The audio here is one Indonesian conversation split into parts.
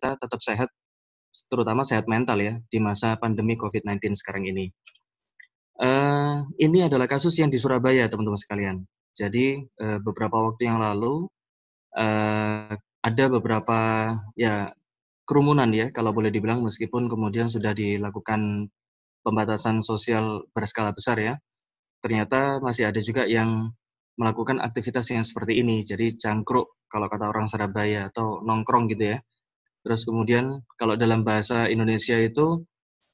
kita tetap sehat, terutama sehat mental ya, di masa pandemi COVID-19 sekarang ini. Uh, ini adalah kasus yang di Surabaya, teman-teman sekalian. Jadi uh, beberapa waktu yang lalu uh, ada beberapa ya kerumunan ya, kalau boleh dibilang meskipun kemudian sudah dilakukan pembatasan sosial berskala besar ya, ternyata masih ada juga yang melakukan aktivitas yang seperti ini. Jadi cangkruk kalau kata orang Surabaya atau nongkrong gitu ya. Terus kemudian kalau dalam bahasa Indonesia itu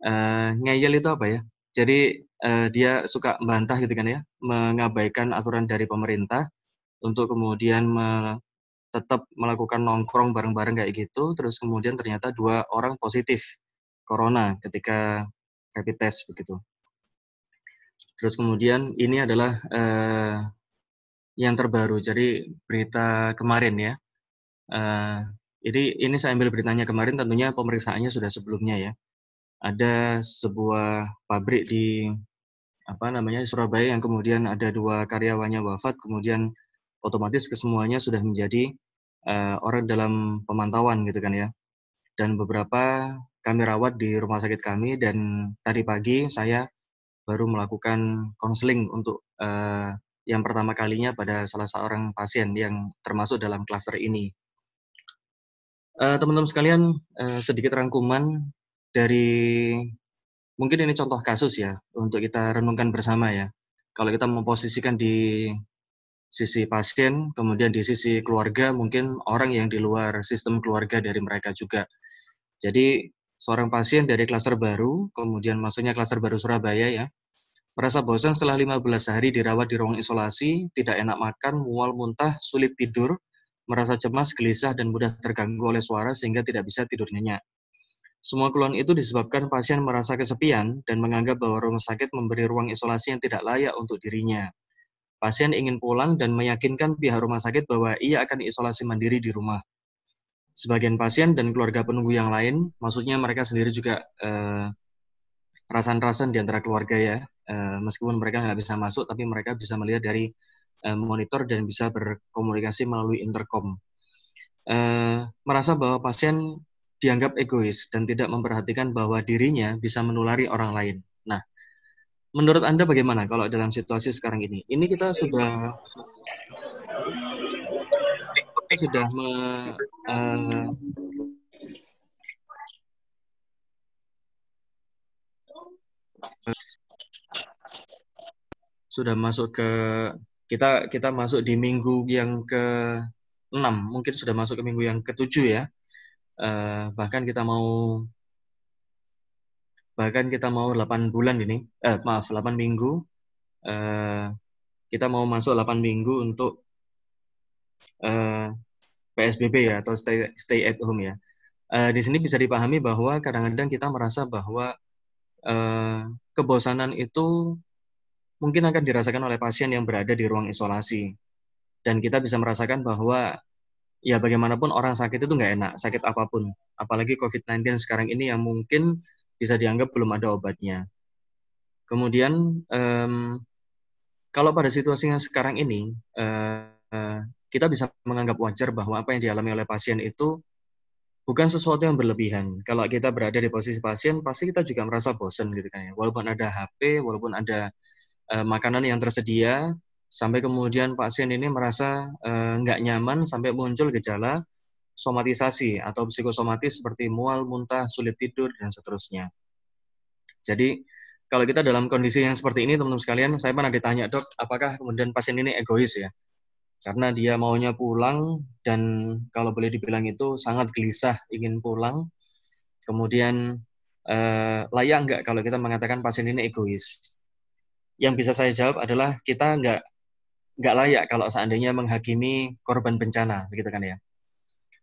uh, ngeyel itu apa ya? Jadi uh, dia suka membantah gitu kan ya, mengabaikan aturan dari pemerintah untuk kemudian me tetap melakukan nongkrong bareng-bareng kayak gitu, terus kemudian ternyata dua orang positif corona ketika rapid test begitu. Terus kemudian ini adalah uh, yang terbaru, jadi berita kemarin ya. Uh, jadi ini saya ambil beritanya kemarin, tentunya pemeriksaannya sudah sebelumnya ya. Ada sebuah pabrik di apa namanya di Surabaya yang kemudian ada dua karyawannya wafat, kemudian otomatis kesemuanya sudah menjadi uh, orang dalam pemantauan gitu kan ya. Dan beberapa kami rawat di rumah sakit kami dan tadi pagi saya baru melakukan konseling untuk uh, yang pertama kalinya pada salah seorang pasien yang termasuk dalam klaster ini. Eh, teman-teman uh, sekalian, uh, sedikit rangkuman dari mungkin ini contoh kasus ya untuk kita renungkan bersama ya. Kalau kita memposisikan di sisi pasien, kemudian di sisi keluarga mungkin orang yang di luar sistem keluarga dari mereka juga. Jadi seorang pasien dari klaster baru, kemudian masuknya klaster baru Surabaya ya, Merasa bosan setelah 15 hari dirawat di ruang isolasi, tidak enak makan, mual muntah, sulit tidur, merasa cemas, gelisah, dan mudah terganggu oleh suara sehingga tidak bisa tidur nyenyak. Semua keluhan itu disebabkan pasien merasa kesepian dan menganggap bahwa rumah sakit memberi ruang isolasi yang tidak layak untuk dirinya. Pasien ingin pulang dan meyakinkan pihak rumah sakit bahwa ia akan isolasi mandiri di rumah. Sebagian pasien dan keluarga penunggu yang lain, maksudnya mereka sendiri juga eh, rasan-rasan di antara keluarga ya, uh, meskipun mereka nggak bisa masuk, tapi mereka bisa melihat dari uh, monitor dan bisa berkomunikasi melalui intercom. Uh, merasa bahwa pasien dianggap egois dan tidak memperhatikan bahwa dirinya bisa menulari orang lain. Nah, menurut Anda bagaimana kalau dalam situasi sekarang ini? Ini kita sudah sudah me, uh, sudah masuk ke kita kita masuk di minggu yang ke 6 mungkin sudah masuk ke minggu yang ketujuh ya. Uh, bahkan kita mau bahkan kita mau 8 bulan ini. Eh, maaf 8 minggu. Uh, kita mau masuk 8 minggu untuk eh, PSBB ya atau stay stay at home ya. Uh, di sini bisa dipahami bahwa kadang-kadang kita merasa bahwa uh, kebosanan itu mungkin akan dirasakan oleh pasien yang berada di ruang isolasi. Dan kita bisa merasakan bahwa ya bagaimanapun orang sakit itu nggak enak, sakit apa pun. Apalagi COVID-19 sekarang ini yang mungkin bisa dianggap belum ada obatnya. Kemudian um, kalau pada situasi yang sekarang ini, uh, kita bisa menganggap wajar bahwa apa yang dialami oleh pasien itu bukan sesuatu yang berlebihan. Kalau kita berada di posisi pasien, pasti kita juga merasa bosan gitu kan ya. Walaupun ada HP, walaupun ada uh, makanan yang tersedia sampai kemudian pasien ini merasa uh, nggak nyaman sampai muncul gejala somatisasi atau psikosomatis seperti mual, muntah, sulit tidur dan seterusnya. Jadi kalau kita dalam kondisi yang seperti ini teman-teman sekalian, saya pernah ditanya dok, apakah kemudian pasien ini egois ya? Karena dia maunya pulang dan kalau boleh dibilang itu sangat gelisah ingin pulang. Kemudian eh, layak nggak kalau kita mengatakan pasien ini egois? Yang bisa saya jawab adalah kita nggak nggak layak kalau seandainya menghakimi korban bencana, begitu kan ya.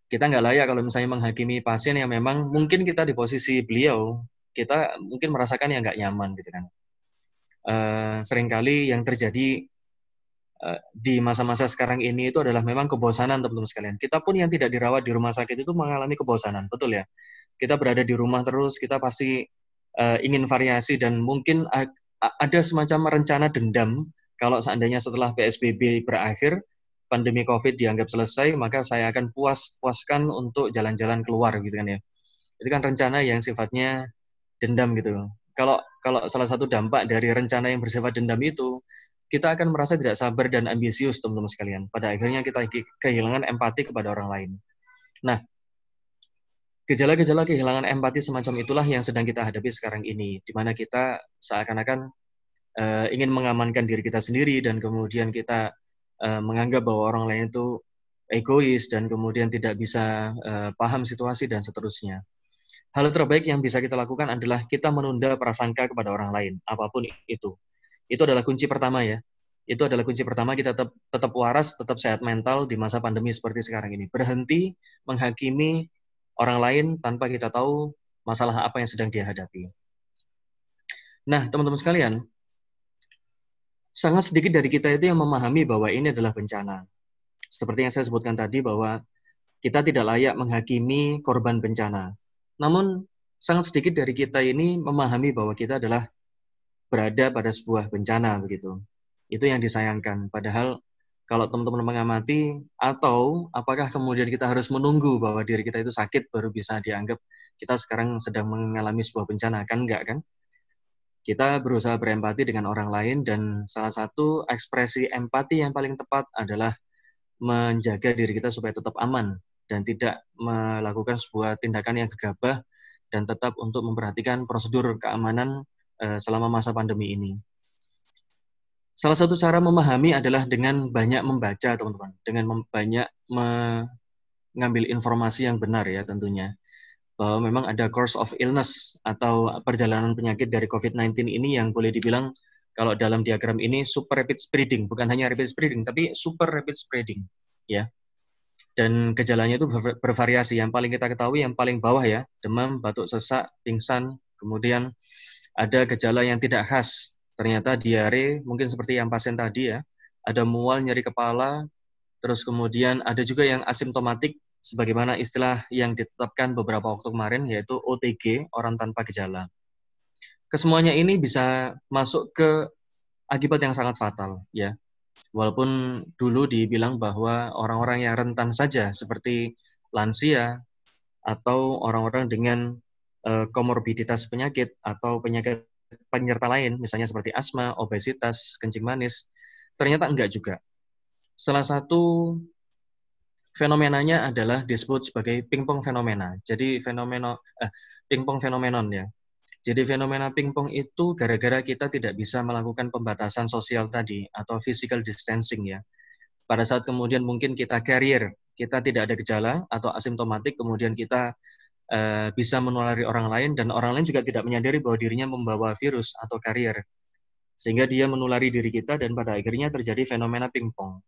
Kita nggak layak kalau misalnya menghakimi pasien yang memang mungkin kita di posisi beliau, kita mungkin merasakan yang nggak nyaman, gitu kan. Uh, sering kali yang terjadi uh, di masa-masa sekarang ini itu adalah memang kebosanan teman-teman sekalian. Kita pun yang tidak dirawat di rumah sakit itu mengalami kebosanan, betul ya. Kita berada di rumah terus, kita pasti uh, ingin variasi dan mungkin ada semacam rencana dendam kalau seandainya setelah PSBB berakhir, pandemi COVID dianggap selesai, maka saya akan puas puaskan untuk jalan-jalan keluar gitu kan ya. Itu kan rencana yang sifatnya dendam gitu. Kalau kalau salah satu dampak dari rencana yang bersifat dendam itu, kita akan merasa tidak sabar dan ambisius teman-teman sekalian. Pada akhirnya kita kehilangan empati kepada orang lain. Nah, gejala-gejala kehilangan empati semacam itulah yang sedang kita hadapi sekarang ini, di mana kita seakan-akan uh, ingin mengamankan diri kita sendiri dan kemudian kita uh, menganggap bahwa orang lain itu egois dan kemudian tidak bisa uh, paham situasi dan seterusnya. Hal terbaik yang bisa kita lakukan adalah kita menunda prasangka kepada orang lain, apa pun itu. Itu adalah kunci pertama ya. Itu adalah kunci pertama kita tetap tetap waras, tetap sehat mental di masa pandemi seperti sekarang ini. Berhenti menghakimi orang lain tanpa kita tahu masalah apa yang sedang dia hadapi. Nah, teman-teman sekalian, sangat sedikit dari kita itu yang memahami bahwa ini adalah bencana. Seperti yang saya sebutkan tadi bahwa kita tidak layak menghakimi korban bencana. Namun sangat sedikit dari kita ini memahami bahwa kita adalah berada pada sebuah bencana begitu. Itu yang disayangkan. Padahal kalau teman-teman mengamati atau apakah kemudian kita harus menunggu bahwa diri kita itu sakit baru bisa dianggap kita sekarang sedang mengalami sebuah bencana kan enggak kan? kita berusaha berempati dengan orang lain dan salah satu ekspresi empati yang paling tepat adalah menjaga diri kita supaya tetap aman dan tidak melakukan sebuah tindakan yang gegabah dan tetap untuk memperhatikan prosedur keamanan eh, selama masa pandemi ini. Salah satu cara memahami adalah dengan banyak membaca, teman-teman, dengan banyak mengambil informasi yang benar ya tentunya bahwa memang ada course of illness atau perjalanan penyakit dari COVID-19 ini yang boleh dibilang kalau dalam diagram ini super rapid spreading, bukan hanya rapid spreading, tapi super rapid spreading, ya. Dan gejalanya itu bervariasi. Yang paling kita ketahui yang paling bawah ya, demam, batuk sesak, pingsan, kemudian ada gejala yang tidak khas. Ternyata diare, mungkin seperti yang pasien tadi ya, ada mual, nyeri kepala, terus kemudian ada juga yang asimptomatik, sebagaimana istilah yang ditetapkan beberapa waktu kemarin yaitu OTG, orang tanpa gejala. Kesemuanya ini bisa masuk ke akibat yang sangat fatal ya. Walaupun dulu dibilang bahwa orang-orang yang rentan saja seperti lansia atau orang-orang dengan uh, komorbiditas penyakit atau penyakit penyerta lain misalnya seperti asma, obesitas, kencing manis, ternyata enggak juga. Salah satu fenomenanya adalah disebut sebagai pingpong fenomena. Jadi fenomena eh, pingpong fenomenon ya. Jadi fenomena pingpong itu gara-gara kita tidak bisa melakukan pembatasan sosial tadi atau physical distancing ya. Pada saat kemudian mungkin kita carrier, kita tidak ada gejala atau asimptomatik, kemudian kita uh, bisa menulari orang lain dan orang lain juga tidak menyadari bahwa dirinya membawa virus atau carrier. Sehingga dia menulari diri kita dan pada akhirnya terjadi fenomena pingpong.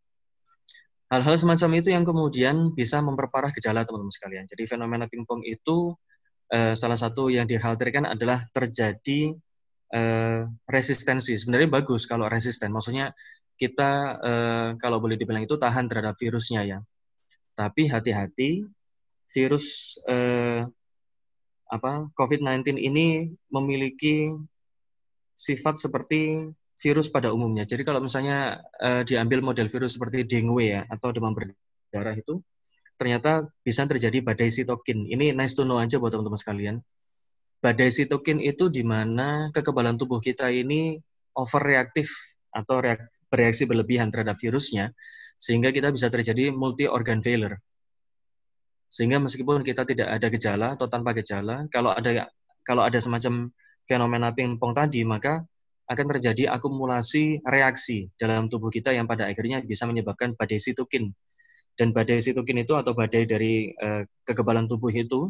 Hal-hal semacam itu yang kemudian bisa memperparah gejala teman-teman sekalian. Jadi fenomena pingpong itu eh, salah satu yang dikhawatirkan adalah terjadi eh, resistensi. Sebenarnya bagus kalau resisten. Maksudnya kita eh, kalau boleh dibilang itu tahan terhadap virusnya ya. Tapi hati-hati virus eh, apa COVID-19 ini memiliki sifat seperti virus pada umumnya. Jadi kalau misalnya uh, diambil model virus seperti dengue ya atau demam berdarah itu ternyata bisa terjadi badai sitokin. Ini nice to know aja buat teman-teman sekalian. Badai sitokin itu di mana kekebalan tubuh kita ini overreaktif atau bereaksi berlebihan terhadap virusnya sehingga kita bisa terjadi multi organ failure. Sehingga meskipun kita tidak ada gejala atau tanpa gejala, kalau ada kalau ada semacam fenomena pingpong tadi, maka akan terjadi akumulasi reaksi dalam tubuh kita yang pada akhirnya bisa menyebabkan badai sitokin. Dan badai sitokin itu atau badai dari uh, kekebalan tubuh itu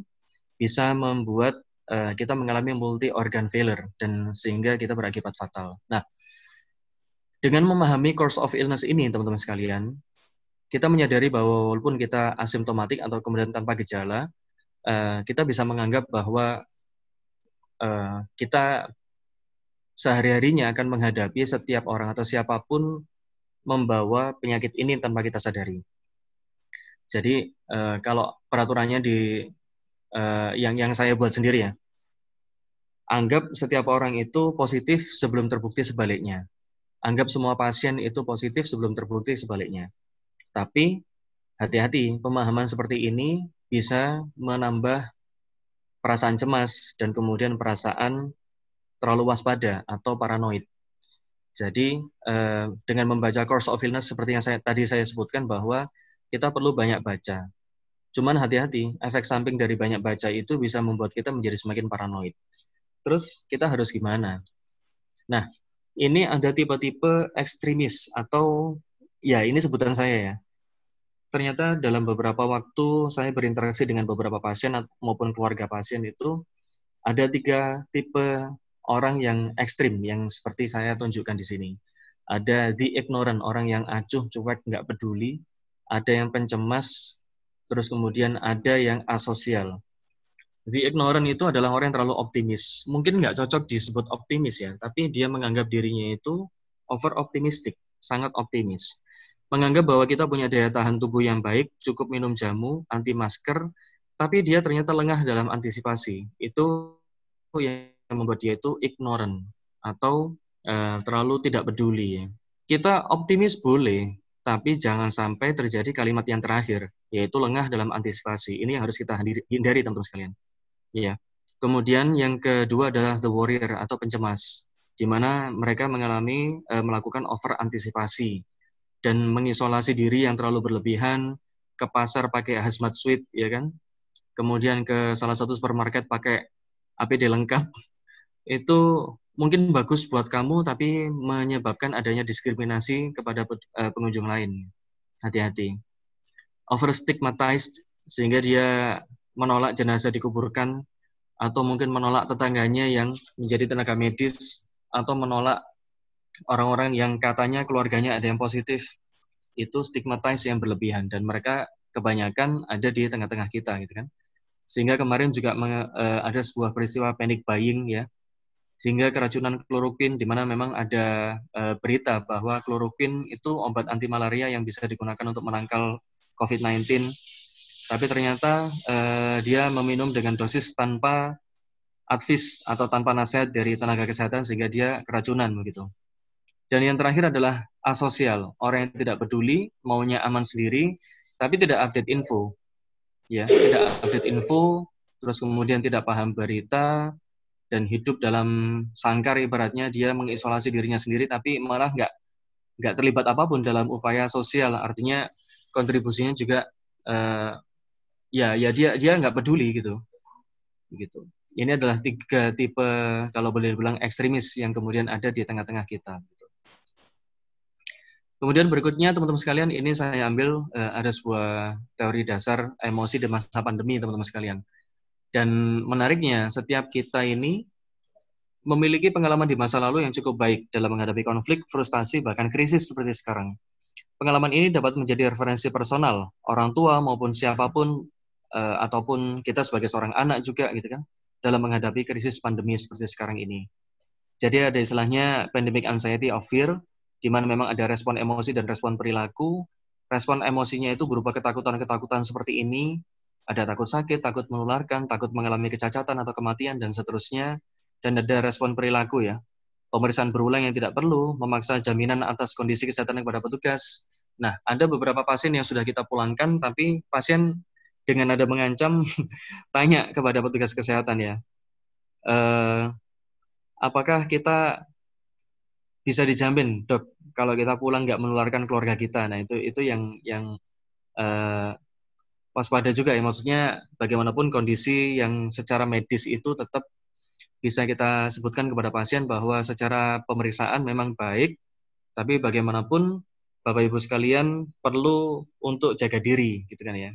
bisa membuat uh, kita mengalami multi organ failure dan sehingga kita berakibat fatal. Nah, dengan memahami course of illness ini teman-teman sekalian, kita menyadari bahwa walaupun kita asimptomatik atau kemudian tanpa gejala, uh, kita bisa menganggap bahwa uh, kita sehari-harinya akan menghadapi setiap orang atau siapa pun membawa penyakit ini tanpa kita sadari. Jadi uh, kalau peraturannya di yang yang saya buat sendiri ya, anggap setiap orang itu positif sebelum terbukti sebaliknya. Anggap semua pasien itu positif sebelum terbukti sebaliknya. Tapi hati-hati, pemahaman seperti ini bisa menambah perasaan cemas dan kemudian perasaan terlalu waspada atau paranoid. Jadi eh, dengan membaca Course of Illness seperti yang saya tadi saya sebutkan bahwa kita perlu banyak baca. Cuman hati-hati, efek samping dari banyak baca itu bisa membuat kita menjadi semakin paranoid. Terus kita harus gimana? Nah, ini ada tipe-tipe ekstremis atau ya ini sebutan saya ya ternyata dalam beberapa waktu saya berinteraksi dengan beberapa pasien maupun keluarga pasien itu ada tiga tipe orang yang ekstrim yang seperti saya tunjukkan di sini. Ada the ignorant, orang yang acuh, cuek, nggak peduli. Ada yang pencemas, terus kemudian ada yang asosial. The ignorant itu adalah orang yang terlalu optimis. Mungkin nggak cocok disebut optimis ya, tapi dia menganggap dirinya itu over optimistic, sangat optimis menganggap bahwa kita punya daya tahan tubuh yang baik, cukup minum jamu, anti masker, tapi dia ternyata lengah dalam antisipasi. Itu yang membuat dia itu ignorant atau uh, terlalu tidak peduli. Kita optimis boleh, tapi jangan sampai terjadi kalimat yang terakhir, yaitu lengah dalam antisipasi. Ini yang harus kita hindari, teman-teman sekalian. Ya. Kemudian yang kedua adalah the warrior atau pencemas, di mana mereka mengalami uh, melakukan over antisipasi dan mengisolasi diri yang terlalu berlebihan, ke pasar pakai hazmat suit, ya kan? Kemudian ke salah satu supermarket pakai APD lengkap, itu mungkin bagus buat kamu, tapi menyebabkan adanya diskriminasi kepada eh, pengunjung lain. Hati-hati. Overstigmatized, sehingga dia menolak jenazah dikuburkan, atau mungkin menolak tetangganya yang menjadi tenaga medis, atau menolak orang-orang yang katanya keluarganya ada yang positif itu stigmatize yang berlebihan. Dan mereka kebanyakan ada di tengah-tengah kita gitu kan. Sehingga kemarin juga uh, ada sebuah peristiwa panic buying ya. Sehingga keracunan kloroquine di mana memang ada uh, berita bahwa kloroquine itu obat anti malaria yang bisa digunakan untuk menangkal COVID-19 tapi ternyata uh, dia meminum dengan dosis tanpa advis atau tanpa nasihat dari tenaga kesehatan sehingga dia keracunan begitu. Dan yang terakhir adalah asosial, orang yang tidak peduli, maunya aman sendiri, tapi tidak update info. Ya, tidak update info, terus kemudian tidak paham berita, dan hidup dalam sangkar ibaratnya dia mengisolasi dirinya sendiri, tapi malah nggak nggak terlibat apa pun dalam upaya sosial. Artinya kontribusinya juga uh, ya ya dia dia nggak peduli gitu, gitu. Ini adalah tiga tipe kalau boleh dibilang ekstremis yang kemudian ada di tengah-tengah kita. Kemudian berikutnya teman-teman sekalian, ini saya ambil uh, ada sebuah teori dasar emosi di masa pandemi teman-teman sekalian. Dan menariknya, setiap kita ini memiliki pengalaman di masa lalu yang cukup baik dalam menghadapi konflik, frustasi, bahkan krisis seperti sekarang. Pengalaman ini dapat menjadi referensi personal, orang tua maupun siapa pun, uh, ataupun kita sebagai seorang anak juga gitu kan, dalam menghadapi krisis pandemi seperti sekarang ini. Jadi ada istilahnya pandemic anxiety of fear, di mana memang ada respon emosi dan respon perilaku. Respon emosinya itu berupa ketakutan-ketakutan seperti ini, ada takut sakit, takut menularkan, takut mengalami kecacatan atau kematian, dan seterusnya. Dan ada respon perilaku ya, pemeriksaan berulang yang tidak perlu, memaksa jaminan atas kondisi kesehatan kepada petugas. Nah, ada beberapa pasien yang sudah kita pulangkan, tapi pasien dengan ada mengancam tanya kepada petugas kesehatan ya, e, apakah kita bisa dijamin dok kalau kita pulang nggak menularkan keluarga kita. Nah itu itu yang yang uh, waspada juga ya. Maksudnya bagaimanapun kondisi yang secara medis itu tetap bisa kita sebutkan kepada pasien bahwa secara pemeriksaan memang baik tapi bagaimanapun Bapak Ibu sekalian perlu untuk jaga diri gitu kan ya.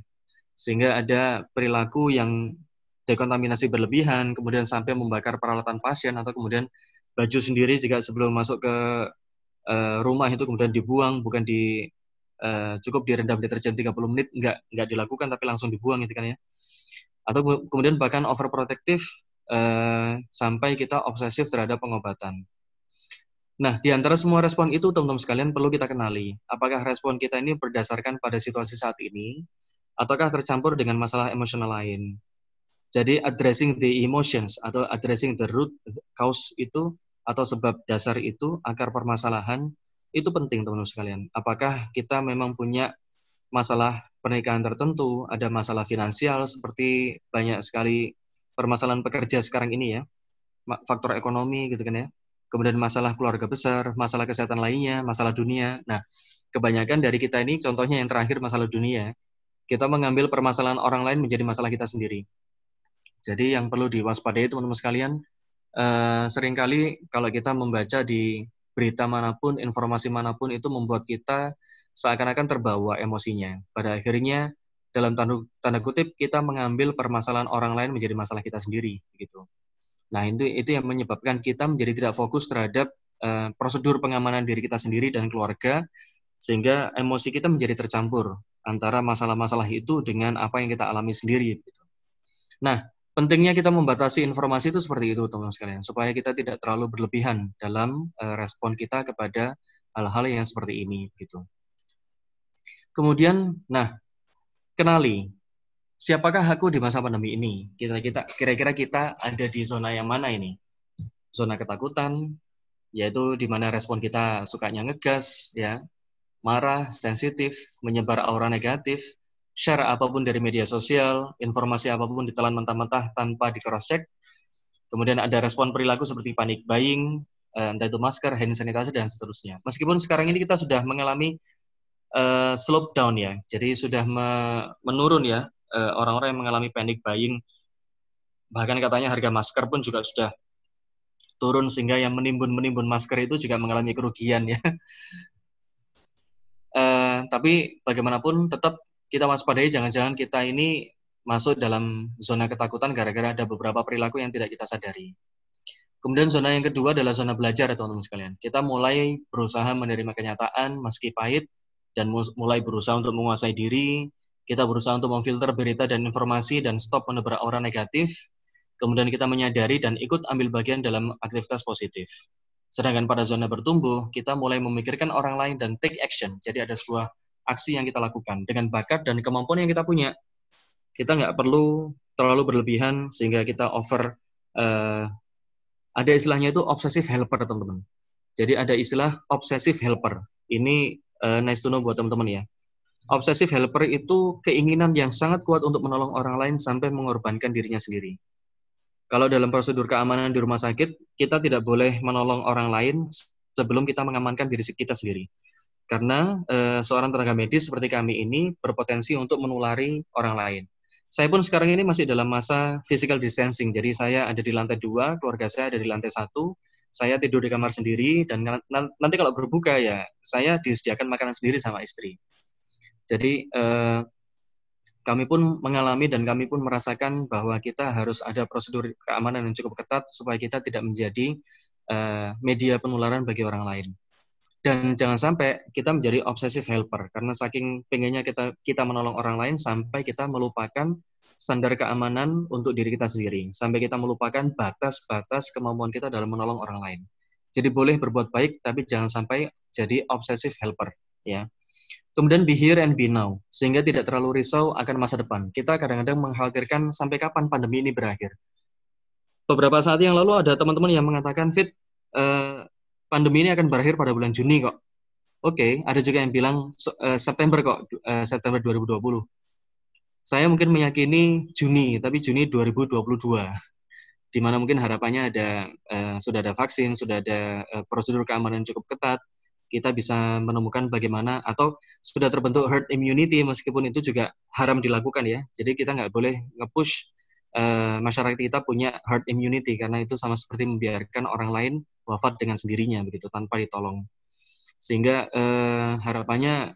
Sehingga ada perilaku yang dekontaminasi berlebihan kemudian sampai membakar peralatan pasien atau kemudian baju sendiri juga sebelum masuk ke uh, rumah itu kemudian dibuang bukan di uh, cukup direndam deterjen 30 menit nggak nggak dilakukan tapi langsung dibuang gitu kan ya atau kemudian bahkan overprotective uh, sampai kita obsesif terhadap pengobatan. Nah, di antara semua respon itu, teman-teman sekalian, perlu kita kenali. Apakah respon kita ini berdasarkan pada situasi saat ini, ataukah tercampur dengan masalah emosional lain? Jadi addressing the emotions atau addressing the root cause itu atau sebab dasar itu akar permasalahan itu penting teman-teman sekalian. Apakah kita memang punya masalah pernikahan tertentu, ada masalah finansial seperti banyak sekali permasalahan pekerja sekarang ini ya, faktor ekonomi gitu kan ya. Kemudian masalah keluarga besar, masalah kesehatan lainnya, masalah dunia. Nah, kebanyakan dari kita ini contohnya yang terakhir masalah dunia, kita mengambil permasalahan orang lain menjadi masalah kita sendiri. Jadi yang perlu diwaspadai teman-teman sekalian, eh, sering kali kalau kita membaca di berita mana pun, informasi mana pun itu membuat kita seakan-akan terbawa emosinya. Pada akhirnya dalam tanda, tanda kutip kita mengambil permasalahan orang lain menjadi masalah kita sendiri gitu. Nah, itu itu yang menyebabkan kita menjadi tidak fokus terhadap uh, prosedur pengamanan diri kita sendiri dan keluarga sehingga emosi kita menjadi tercampur antara masalah-masalah itu dengan apa yang kita alami sendiri gitu. Nah, pentingnya kita membatasi informasi itu seperti itu teman-teman sekalian supaya kita tidak terlalu berlebihan dalam uh, respon kita kepada hal-hal yang seperti ini gitu. Kemudian, nah, kenali siapakah aku di masa pandemi ini? Kita kita kira-kira kita ada di zona yang mana ini? Zona ketakutan, yaitu di mana respon kita sukanya ngegas, ya, marah, sensitif, menyebar aura negatif, share apa pun dari media sosial, informasi apa pun ditelan mentah-mentah tanpa di. Kemudian ada respon perilaku seperti panik buying, eh, entah itu masker, hand sanitizer dan seterusnya. Meskipun sekarang ini kita sudah mengalami uh, slope down ya. Jadi sudah me menurun ya eh, orang-orang yang mengalami panic buying. Bahkan katanya harga masker pun juga sudah turun sehingga yang menimbun-menimbun masker itu juga mengalami kerugian ya. uh, tapi bagaimanapun tetap kita waspadai jangan-jangan kita ini masuk dalam zona ketakutan gara-gara ada beberapa perilaku yang tidak kita sadari. Kemudian zona yang kedua adalah zona belajar teman-teman sekalian. Kita mulai berusaha menerima kenyataan meski pahit dan mulai berusaha untuk menguasai diri, kita berusaha untuk memfilter berita dan informasi dan stop menebar aura negatif, kemudian kita menyadari dan ikut ambil bagian dalam aktivitas positif. Sedangkan pada zona bertumbuh, kita mulai memikirkan orang lain dan take action. Jadi ada sebuah aksi yang kita lakukan dengan bakat dan kemampuan yang kita punya. Kita nggak perlu terlalu berlebihan sehingga kita over. Uh, ada istilahnya itu obsessive helper, teman-teman. Jadi ada istilah obsessive helper. Ini uh, nice to know buat teman-teman ya. Obsessive helper itu keinginan yang sangat kuat untuk menolong orang lain sampai mengorbankan dirinya sendiri. Kalau dalam prosedur keamanan di rumah sakit, kita tidak boleh menolong orang lain sebelum kita mengamankan diri kita sendiri. Karena e, seorang tenaga medis seperti kami ini berpotensi untuk menulari orang lain. Saya pun sekarang ini masih dalam masa physical distancing, jadi saya ada di lantai dua, keluarga saya ada di lantai satu, saya tidur di kamar sendiri, dan nanti kalau berbuka ya, saya disediakan makanan sendiri sama istri. Jadi eh, kami pun mengalami dan kami pun merasakan bahwa kita harus ada prosedur keamanan yang cukup ketat supaya kita tidak menjadi eh, media penularan bagi orang lain. Dan jangan sampai kita menjadi obsessive helper karena saking pengennya kita kita menolong orang lain sampai kita melupakan standar keamanan untuk diri kita sendiri, sampai kita melupakan batas-batas kemampuan kita dalam menolong orang lain. Jadi boleh berbuat baik tapi jangan sampai jadi obsessive helper ya. Kemudian be here and be now sehingga tidak terlalu risau akan masa depan. Kita kadang-kadang mengkhawatirkan sampai kapan pandemi ini berakhir. Beberapa saat yang lalu ada teman-teman yang mengatakan fit uh, pandemi ini akan berakhir pada bulan Juni kok. Oke, okay, ada juga yang bilang uh, September kok, uh, September 2020. Saya mungkin meyakini Juni, tapi Juni 2022. Di mana mungkin harapannya ada uh, sudah ada vaksin, sudah ada uh, prosedur keamanan cukup ketat, kita bisa menemukan bagaimana atau sudah terbentuk herd immunity meskipun itu juga haram dilakukan ya. Jadi kita nggak boleh nge-push uh, masyarakat kita punya herd immunity karena itu sama seperti membiarkan orang lain wafat dengan sendirinya begitu tanpa ditolong. Sehingga eh, harapannya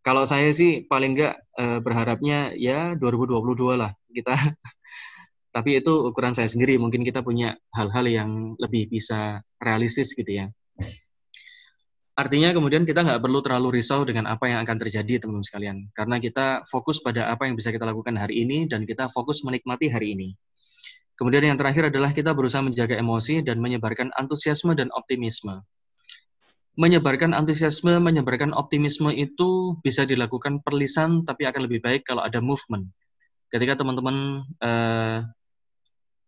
kalau saya sih paling enggak eh, berharapnya ya 2022 lah kita. Tapi itu ukuran saya sendiri. Mungkin kita punya hal-hal yang lebih bisa realistis gitu ya. Artinya kemudian kita nggak perlu terlalu risau dengan apa yang akan terjadi teman-teman sekalian. Karena kita fokus pada apa yang bisa kita lakukan hari ini dan kita fokus menikmati hari ini. Kemudian yang terakhir adalah kita berusaha menjaga emosi dan menyebarkan antusiasme dan optimisme. Menyebarkan antusiasme, menyebarkan optimisme itu bisa dilakukan perlisan, tapi akan lebih baik kalau ada movement. Ketika teman-teman eh,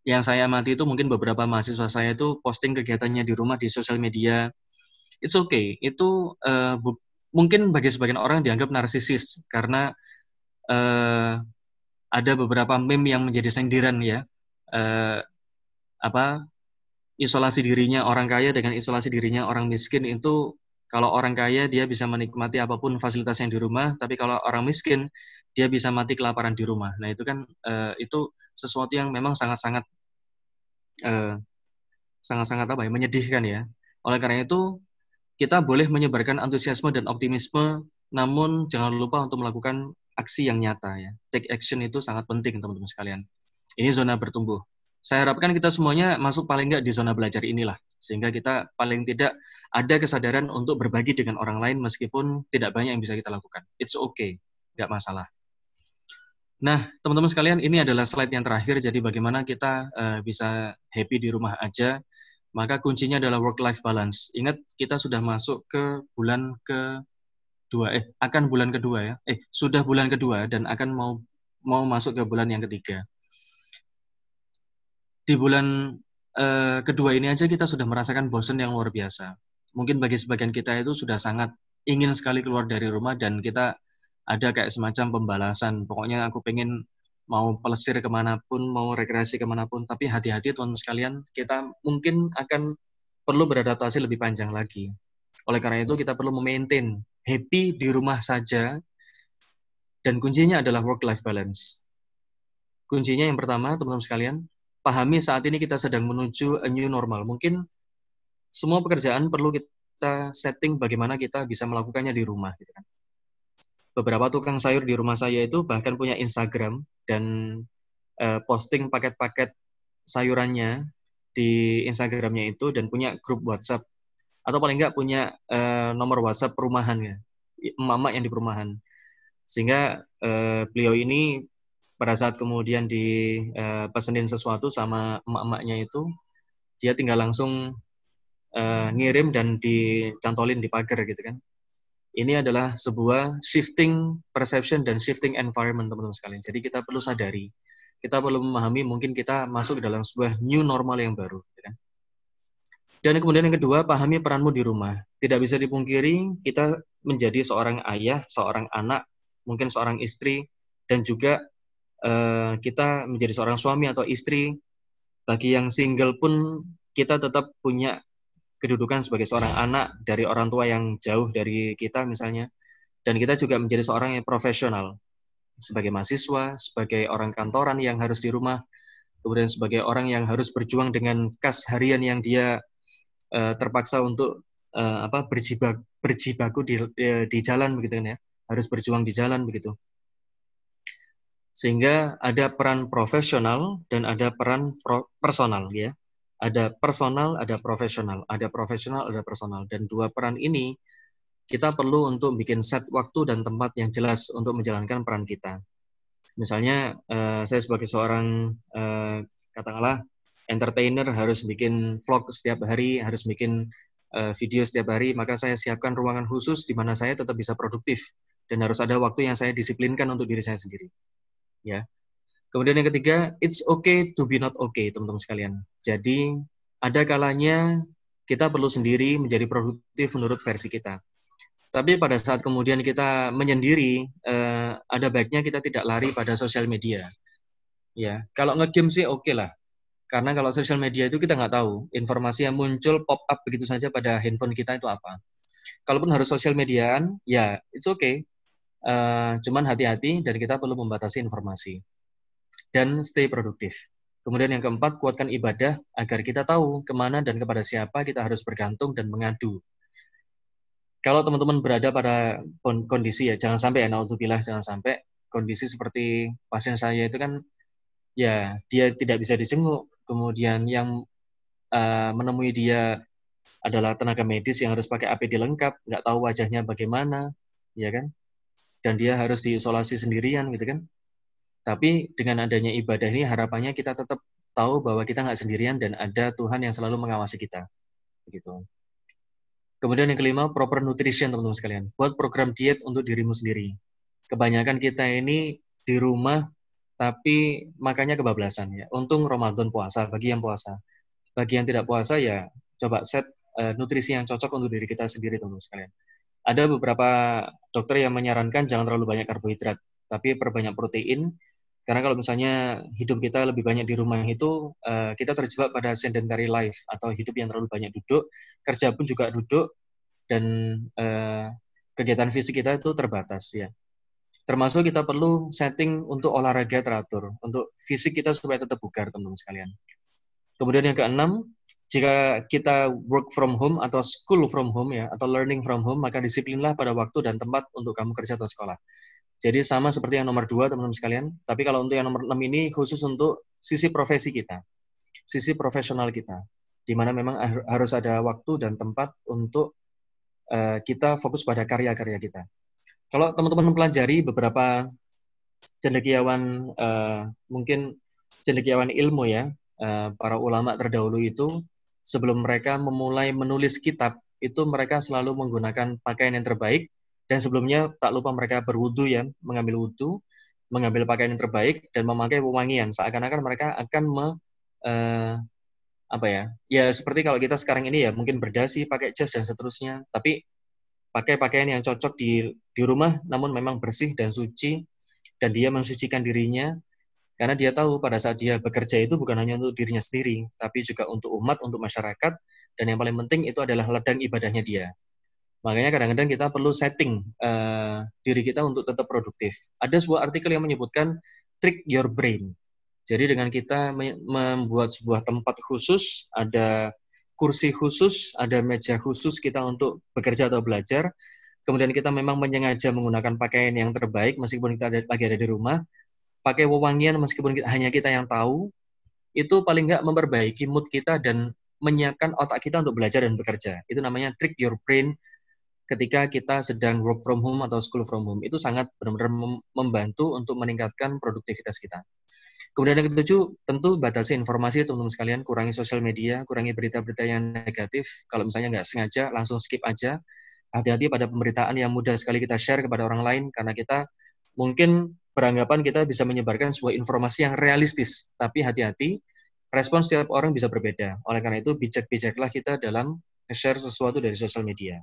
yang saya amati itu mungkin beberapa mahasiswa saya itu posting kegiatannya di rumah di sosial media. It's okay. Itu eh, mungkin bagi sebagian orang dianggap narsisis karena uh, ada beberapa meme yang menjadi sendiran ya uh, apa isolasi dirinya orang kaya dengan isolasi dirinya orang miskin itu kalau orang kaya dia bisa menikmati apa pun fasilitas yang di rumah, tapi kalau orang miskin dia bisa mati kelaparan di rumah. Nah itu kan uh, itu sesuatu yang memang sangat-sangat sangat sangat-sangat apa ya menyedihkan ya. Oleh karena itu kita boleh menyebarkan antusiasme dan optimisme, namun jangan lupa untuk melakukan aksi yang nyata ya. Take action itu sangat penting teman-teman sekalian. Ini zona bertumbuh. Saya harapkan kita semuanya masuk paling nggak di zona belajar inilah, sehingga kita paling tidak ada kesadaran untuk berbagi dengan orang lain meskipun tidak banyak yang bisa kita lakukan. It's okay, nggak masalah. Nah, teman-teman sekalian, ini adalah slide yang terakhir. Jadi bagaimana kita uh, bisa happy di rumah aja maka kuncinya adalah work-life balance. Ingat, kita sudah masuk ke bulan ke dua, eh, akan bulan kedua ya, eh, sudah bulan kedua dan akan mau mau masuk ke bulan yang ketiga. Di bulan eh, kedua ini aja kita sudah merasakan bosan yang luar biasa. Mungkin bagi sebagian kita itu sudah sangat ingin sekali keluar dari rumah dan kita ada kayak semacam pembalasan. Pokoknya aku pengen mau pelesir ke mana pun, mau rekreasi ke mana pun, tapi hati-hati teman-teman sekalian, kita mungkin akan perlu beradaptasi lebih panjang lagi. Oleh karena itu kita perlu memaintain happy di rumah saja, dan kuncinya adalah work-life balance. Kuncinya yang pertama, teman-teman sekalian, pahami saat ini kita sedang menuju a new normal. Mungkin semua pekerjaan perlu kita setting bagaimana kita bisa melakukannya di rumah. Gitu kan beberapa tukang sayur di rumah saya itu bahkan punya Instagram dan uh, posting paket-paket sayurannya di Instagramnya itu dan punya grup WhatsApp atau paling nggak punya uh, nomor WhatsApp perumahan ya, emak yang di perumahan. Sehingga uh, beliau ini pada saat kemudian di uh, pesenin sesuatu sama emak-emaknya itu, dia tinggal langsung uh, ngirim dan dicantolin di pagar gitu kan ini adalah sebuah shifting perception dan shifting environment teman-teman sekalian. Jadi kita perlu sadari, kita perlu memahami mungkin kita masuk dalam sebuah new normal yang baru. Kan? Dan kemudian yang kedua, pahami peranmu di rumah. Tidak bisa dipungkiri, kita menjadi seorang ayah, seorang anak, mungkin seorang istri, dan juga uh, kita menjadi seorang suami atau istri. Bagi yang single pun, kita tetap punya kedudukan sebagai seorang anak dari orang tua yang jauh dari kita misalnya, dan kita juga menjadi seorang yang profesional. Sebagai mahasiswa, sebagai orang kantoran yang harus di rumah, kemudian sebagai orang yang harus berjuang dengan kas harian yang dia uh, terpaksa untuk uh, apa berjibak berjibaku di uh, di jalan begitu kan ya, harus berjuang di jalan begitu. Sehingga ada peran profesional dan ada peran personal ya ada personal, ada profesional, ada profesional, ada personal, dan dua peran ini kita perlu untuk bikin set waktu dan tempat yang jelas untuk menjalankan peran kita. Misalnya, uh, saya sebagai seorang uh, katakanlah entertainer harus bikin vlog setiap hari, harus bikin uh, video setiap hari, maka saya siapkan ruangan khusus di mana saya tetap bisa produktif dan harus ada waktu yang saya disiplinkan untuk diri saya sendiri. Ya, Kemudian yang ketiga, it's okay to be not okay, teman-teman sekalian. Jadi, ada kalanya kita perlu sendiri menjadi produktif menurut versi kita. Tapi pada saat kemudian kita menyendiri, eh, ada baiknya kita tidak lari pada sosial media. Ya, kalau ngegame sih oke okay lah. Karena kalau sosial media itu kita nggak tahu informasi yang muncul pop up begitu saja pada handphone kita itu apa. Kalaupun harus sosial mediaan, ya it's okay. Uh, cuman hati-hati dan kita perlu membatasi informasi dan stay produktif. Kemudian yang keempat, kuatkan ibadah agar kita tahu ke mana dan kepada siapa kita harus bergantung dan mengadu. Kalau teman-teman berada pada kondisi ya, jangan sampai ya, naudzubillah, jangan sampai kondisi seperti pasien saya itu kan, ya dia tidak bisa disenguk, kemudian yang uh, menemui dia adalah tenaga medis yang harus pakai APD lengkap, nggak tahu wajahnya bagaimana, ya kan? Dan dia harus diisolasi sendirian gitu kan? Tapi dengan adanya ibadah ini harapannya kita tetap tahu bahwa kita nggak sendirian dan ada Tuhan yang selalu mengawasi kita. Begitu. Kemudian yang kelima, proper nutrition teman-teman sekalian. Buat program diet untuk dirimu sendiri. Kebanyakan kita ini di rumah tapi makanya kebablasan ya. Untung Ramadan puasa bagi yang puasa. Bagi yang tidak puasa ya coba set uh, nutrisi yang cocok untuk diri kita sendiri teman-teman sekalian. ada beberapa dokter yang menyarankan jangan terlalu banyak karbohidrat, tapi perbanyak protein. Karena kalau misalnya hidup kita lebih banyak di rumah itu, uh, kita terjebak pada sedentary life atau hidup yang terlalu banyak duduk, kerja pun juga duduk, dan uh, kegiatan fisik kita itu terbatas ya. Termasuk kita perlu setting untuk olahraga teratur, untuk fisik kita supaya tetap bugar, teman-teman sekalian. Kemudian yang keenam, jika kita work from home atau school from home ya, atau learning from home, maka disiplinlah pada waktu dan tempat untuk kamu kerja atau sekolah. Jadi sama seperti yang nomor dua, teman-teman sekalian. Tapi kalau untuk yang nomor enam ini khusus untuk sisi profesi kita, sisi profesional kita, di mana memang harus ada waktu dan tempat untuk uh, kita fokus pada karya-karya kita. Kalau teman-teman mempelajari beberapa cendekiawan uh, mungkin cendekiawan ilmu ya, uh, para ulama terdahulu itu sebelum mereka memulai menulis kitab itu mereka selalu menggunakan pakaian yang terbaik dan sebelumnya tak lupa mereka berwudu ya, mengambil wudu, mengambil pakaian yang terbaik dan memakai wewangian seakan-akan mereka akan me, uh, apa ya? Ya seperti kalau kita sekarang ini ya mungkin berdasi, pakai jas dan seterusnya, tapi pakai pakaian yang cocok di di rumah namun memang bersih dan suci dan dia mensucikan dirinya karena dia tahu pada saat dia bekerja itu bukan hanya untuk dirinya sendiri tapi juga untuk umat untuk masyarakat dan yang paling penting itu adalah ladang ibadahnya dia makanya kadang-kadang kita perlu setting uh, diri kita untuk tetap produktif ada sebuah artikel yang menyebutkan trick your brain jadi dengan kita membuat sebuah tempat khusus ada kursi khusus, ada meja khusus kita untuk bekerja atau belajar. Kemudian kita memang menyengaja menggunakan pakaian yang terbaik meskipun kita ada, lagi ada di rumah. Pakai wewangian meskipun kita, hanya kita yang tahu. Itu paling nggak memperbaiki mood kita dan menyiapkan otak kita untuk belajar dan bekerja. Itu namanya trick your brain ketika kita sedang work from home atau school from home. Itu sangat benar-benar membantu untuk meningkatkan produktivitas kita. Kemudian yang ketujuh, tentu batasi informasi teman-teman sekalian, kurangi sosial media, kurangi berita-berita yang negatif. Kalau misalnya nggak sengaja, langsung skip aja. Hati-hati pada pemberitaan yang mudah sekali kita share kepada orang lain, karena kita mungkin beranggapan kita bisa menyebarkan sebuah informasi yang realistis. Tapi hati-hati, respon setiap orang bisa berbeda. Oleh karena itu, bijak-bijaklah kita dalam share sesuatu dari sosial media.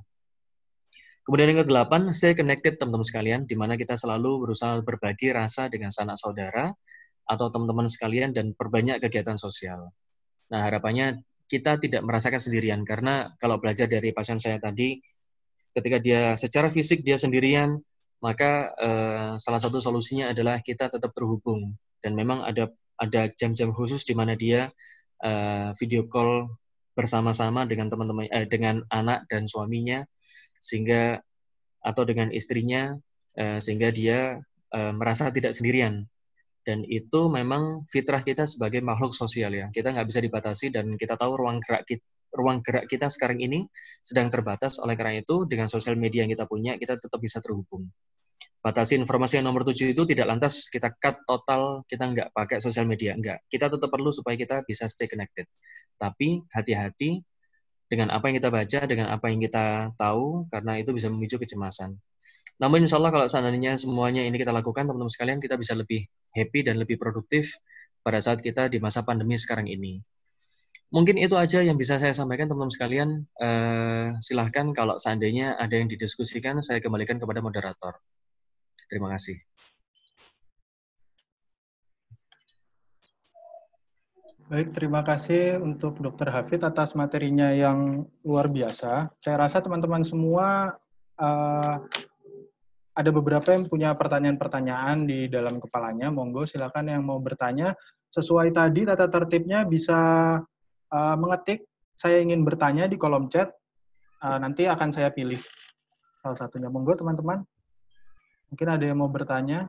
Kemudian yang ke-8, stay connected teman-teman sekalian, di mana kita selalu berusaha berbagi rasa dengan sanak saudara, atau teman-teman sekalian dan perbanyak kegiatan sosial. Nah, harapannya kita tidak merasakan sendirian karena kalau belajar dari pasien saya tadi, ketika dia secara fisik dia sendirian, maka eh, salah satu solusinya adalah kita tetap terhubung dan memang ada ada jam-jam khusus di mana dia eh, video call bersama-sama dengan teman-teman eh, dengan anak dan suaminya sehingga atau dengan istrinya eh, sehingga dia eh, merasa tidak sendirian dan itu memang fitrah kita sebagai makhluk sosial ya. Kita nggak bisa dibatasi dan kita tahu ruang gerak kita, ruang gerak kita sekarang ini sedang terbatas. Oleh karena itu, dengan sosial media yang kita punya, kita tetap bisa terhubung. Batasi informasi yang nomor tujuh itu tidak lantas kita cut total, kita nggak pakai sosial media. Enggak. Kita tetap perlu supaya kita bisa stay connected. Tapi hati-hati dengan apa yang kita baca, dengan apa yang kita tahu, karena itu bisa memicu kecemasan. Namun insya Allah kalau seandainya semuanya ini kita lakukan, teman-teman sekalian, kita bisa lebih happy dan lebih produktif pada saat kita di masa pandemi sekarang ini. Mungkin itu aja yang bisa saya sampaikan teman-teman sekalian. Uh, silahkan kalau seandainya ada yang didiskusikan, saya kembalikan kepada moderator. Terima kasih. Baik, terima kasih untuk Dr. Hafid atas materinya yang luar biasa. Saya rasa teman-teman semua uh, ada beberapa yang punya pertanyaan-pertanyaan di dalam kepalanya. Monggo silakan yang mau bertanya sesuai tadi tata tertibnya bisa uh, mengetik saya ingin bertanya di kolom chat. Uh, nanti akan saya pilih salah satunya. Monggo teman-teman. Mungkin ada yang mau bertanya.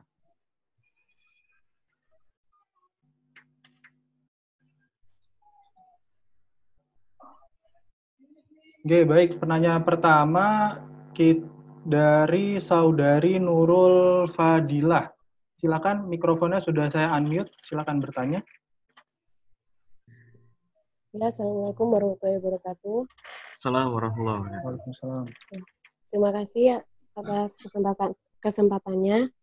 Oke, baik. Penanya pertama kita dari saudari Nurul Fadilah. Silakan mikrofonnya sudah saya unmute, silakan bertanya. Ya, Assalamualaikum warahmatullahi wabarakatuh. Assalamualaikum warahmatullahi wabarakatuh. Terima kasih ya atas kesempatan kesempatannya.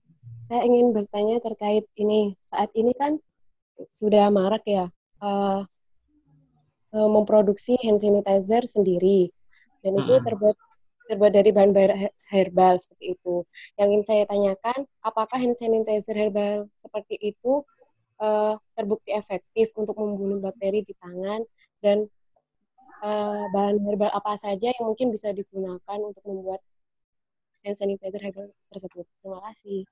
Saya ingin bertanya terkait ini. Saat ini kan sudah marak ya uh, uh, memproduksi hand sanitizer sendiri dan itu terbuat terbuat dari bahan herbal seperti itu. Yang ingin saya tanyakan, apakah hand sanitizer herbal seperti itu uh, terbukti efektif untuk membunuh bakteri di tangan dan uh, bahan herbal apa saja yang mungkin bisa digunakan untuk membuat hand sanitizer herbal tersebut. Terima kasih.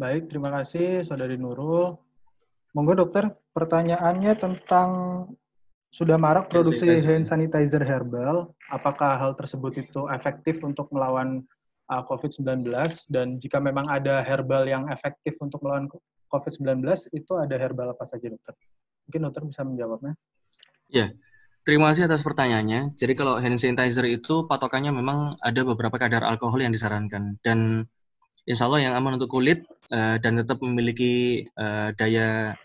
Baik, terima kasih Saudari Nurul. Monggo dokter, pertanyaannya tentang sudah marak produksi hand sanitizer herbal, apakah hal tersebut itu efektif untuk melawan uh, COVID-19 dan jika memang ada herbal yang efektif untuk melawan COVID-19 itu ada herbal apa saja dokter? Mungkin dokter bisa menjawabnya. Ya, terima kasih atas pertanyaannya. Jadi kalau hand sanitizer itu patokannya memang ada beberapa kadar alkohol yang disarankan dan insya Allah yang aman untuk kulit uh, dan tetap memiliki uh, daya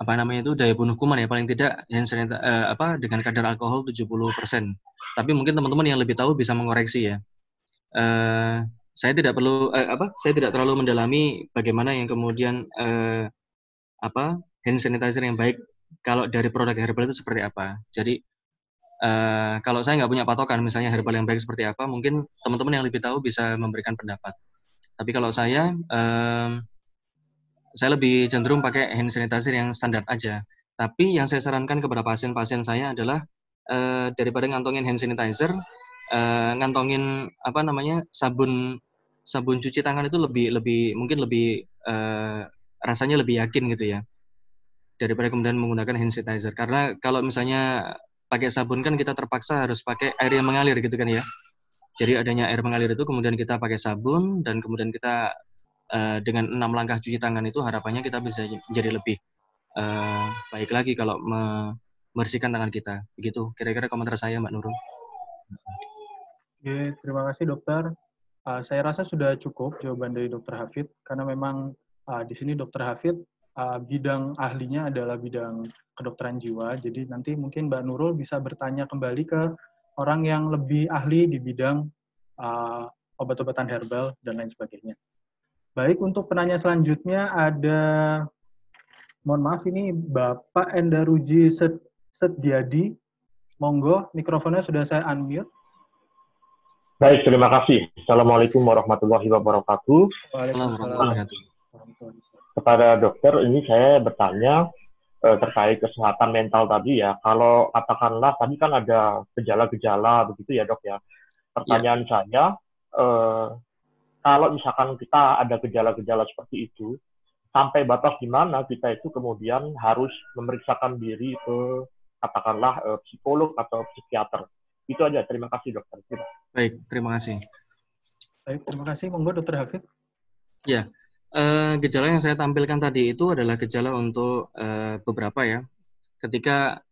apa namanya itu daya bunuh kuman ya paling tidak hand sanitizer uh, apa dengan kadar alkohol 70%. Tapi mungkin teman-teman yang lebih tahu bisa mengoreksi ya. Uh, saya tidak perlu uh, apa saya tidak terlalu mendalami bagaimana yang kemudian uh, apa hand sanitizer yang baik kalau dari produk herbal itu seperti apa. Jadi uh, kalau saya nggak punya patokan misalnya herbal yang baik seperti apa, mungkin teman-teman yang lebih tahu bisa memberikan pendapat. Tapi kalau saya uh, saya lebih cenderung pakai hand sanitizer yang standar aja. Tapi yang saya sarankan kepada pasien-pasien saya adalah uh, daripada ngantongin hand sanitizer, uh, ngantongin apa namanya sabun sabun cuci tangan itu lebih lebih mungkin lebih uh, rasanya lebih yakin gitu ya daripada kemudian menggunakan hand sanitizer. Karena kalau misalnya pakai sabun kan kita terpaksa harus pakai air yang mengalir gitu kan ya. Jadi adanya air mengalir itu kemudian kita pakai sabun dan kemudian kita uh, dengan enam langkah cuci tangan itu harapannya kita bisa jadi lebih uh, baik lagi kalau membersihkan tangan kita. Begitu kira-kira komentar saya Mbak Nurul. Oke, terima kasih dokter. Uh, saya rasa sudah cukup jawaban dari dokter Hafid karena memang uh, di sini dokter Hafid uh, bidang ahlinya adalah bidang kedokteran jiwa. Jadi nanti mungkin Mbak Nurul bisa bertanya kembali ke orang yang lebih ahli di bidang uh, obat-obatan herbal dan lain sebagainya. Baik, untuk penanya selanjutnya ada, mohon maaf ini Bapak Endaruji Setiadi. Monggo, mikrofonnya sudah saya unmute. Baik, terima kasih. Assalamualaikum warahmatullahi wabarakatuh. Waalaikumsalam. Kepada dokter, ini saya bertanya eh, terkait kesehatan mental tadi ya. Kalau katakanlah tadi kan ada gejala-gejala begitu ya dok ya. Pertanyaan ya. saya, eh, kalau misalkan kita ada gejala-gejala seperti itu, sampai batas di mana kita itu kemudian harus memeriksakan diri ke katakanlah uh, psikolog atau psikiater. Itu aja. Terima kasih dokter. Terima. Baik, terima kasih. Baik, terima kasih. Monggo dokter Hafid. Ya, uh, gejala yang saya tampilkan tadi itu adalah gejala untuk uh, beberapa ya. Ketika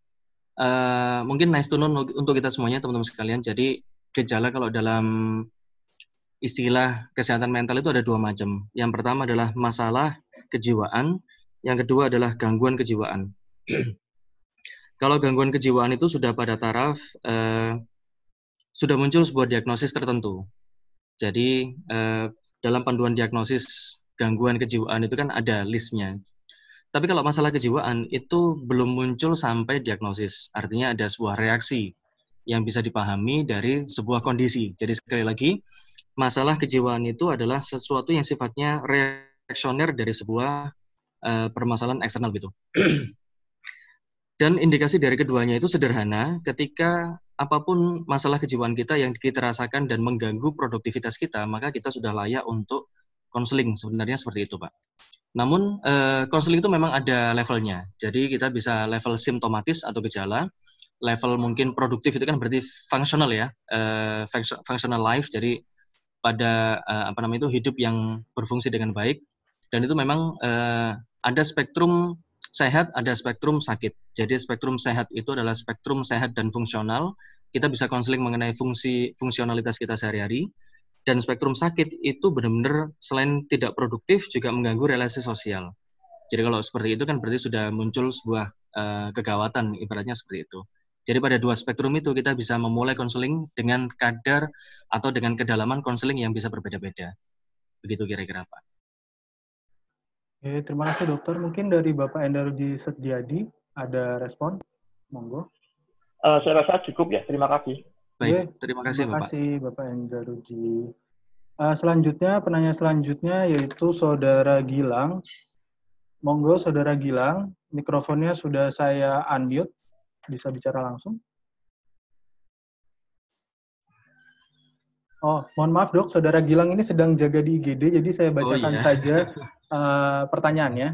uh, mungkin nice to know untuk kita semuanya teman-teman sekalian. Jadi gejala kalau dalam istilah kesehatan mental itu ada dua macam. Yang pertama adalah masalah kejiwaan, yang kedua adalah gangguan kejiwaan. Kalau gangguan kejiwaan itu sudah pada taraf eh, sudah muncul sebuah diagnosis tertentu. Jadi eh, dalam panduan diagnosis gangguan kejiwaan itu kan ada listnya. Tapi kalau masalah kejiwaan itu belum muncul sampai diagnosis. Artinya ada sebuah reaksi yang bisa dipahami dari sebuah kondisi. Jadi sekali lagi, masalah kejiwaan itu adalah sesuatu yang sifatnya reaksioner dari sebuah uh, permasalahan eksternal gitu. Dan indikasi dari keduanya itu sederhana, ketika apa pun masalah kejiwaan kita yang kita rasakan dan mengganggu produktivitas kita, maka kita sudah layak untuk konseling sebenarnya seperti itu, Pak. Namun konseling itu memang ada levelnya. Jadi kita bisa level simptomatis atau gejala, level mungkin produktif itu kan berarti fungsional ya, uh, functional life. Jadi pada uh, apa namanya itu hidup yang berfungsi dengan baik dan itu memang uh, ada spektrum sehat, ada spektrum sakit. Jadi spektrum sehat itu adalah spektrum sehat dan fungsional. Kita bisa konseling mengenai fungsi fungsionalitas kita sehari-hari. Dan spektrum sakit itu benar-benar selain tidak produktif juga mengganggu relasi sosial. Jadi kalau seperti itu kan berarti sudah muncul sebuah uh, kegawatan ibaratnya seperti itu. Jadi pada dua spektrum itu kita bisa memulai konseling dengan kadar atau dengan kedalaman konseling yang bisa berbeda-beda. Begitu kira-kira Pak. Oke, terima kasih dokter. Mungkin dari Bapak Endarji Setiadi ada respon? Monggo. Uh, saya rasa cukup ya. Terima kasih. Baik, terima kasih terima Bapak. kasih Bapak Enzaruji. Uh, selanjutnya, penanya selanjutnya yaitu Saudara Gilang. Monggo Saudara Gilang, mikrofonnya sudah saya unmute, bisa bicara langsung. Oh, mohon maaf dok, Saudara Gilang ini sedang jaga di IGD, jadi saya oh, bacakan oh, iya. saja uh, pertanyaannya.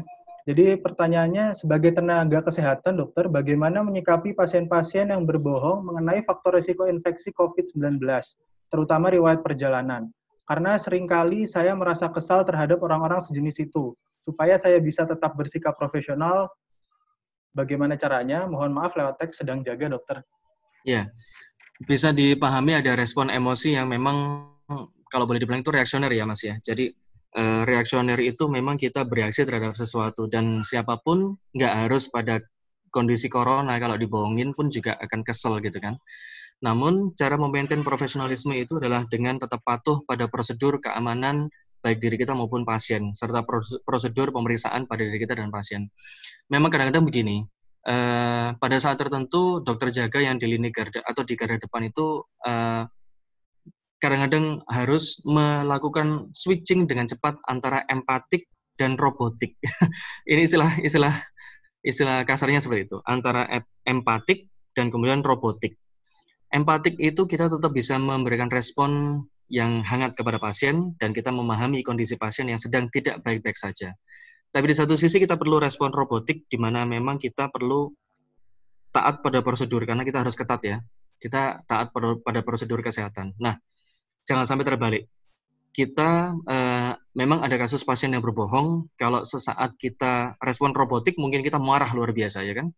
Jadi pertanyaannya, sebagai tenaga kesehatan, dokter, bagaimana menyikapi pasien-pasien yang berbohong mengenai faktor risiko infeksi COVID-19, terutama riwayat perjalanan? Karena sering kali saya merasa kesal terhadap orang-orang sejenis itu. Supaya saya bisa tetap bersikap profesional, bagaimana caranya? Mohon maaf lewat teks sedang jaga, dokter. Ya, bisa dipahami ada respon emosi yang memang kalau boleh dibilang itu reaksioner ya, Mas ya. Jadi uh, reaksioner itu memang kita bereaksi terhadap sesuatu dan siapa pun nggak harus pada kondisi corona kalau dibohongin pun juga akan kesel gitu kan. Namun cara memaintain profesionalisme itu adalah dengan tetap patuh pada prosedur keamanan baik diri kita maupun pasien serta prosedur pemeriksaan pada diri kita dan pasien. Memang kadang-kadang begini, eh, pada saat tertentu dokter jaga yang di lini garda atau di garda depan itu eh, kadang-kadang harus melakukan switching dengan cepat antara empatik dan robotik. Ini istilah istilah istilah kasarnya seperti itu, antara empatik dan kemudian robotik. Empatik itu kita tetap bisa memberikan respon yang hangat kepada pasien dan kita memahami kondisi pasien yang sedang tidak baik-baik saja. Tapi di satu sisi kita perlu respon robotik di mana memang kita perlu taat pada prosedur karena kita harus ketat ya. Kita taat pada prosedur kesehatan. Nah, jangan sampai terbalik. Kita uh, memang ada kasus pasien yang berbohong, kalau sesaat kita respon robotik mungkin kita marah luar biasa ya kan.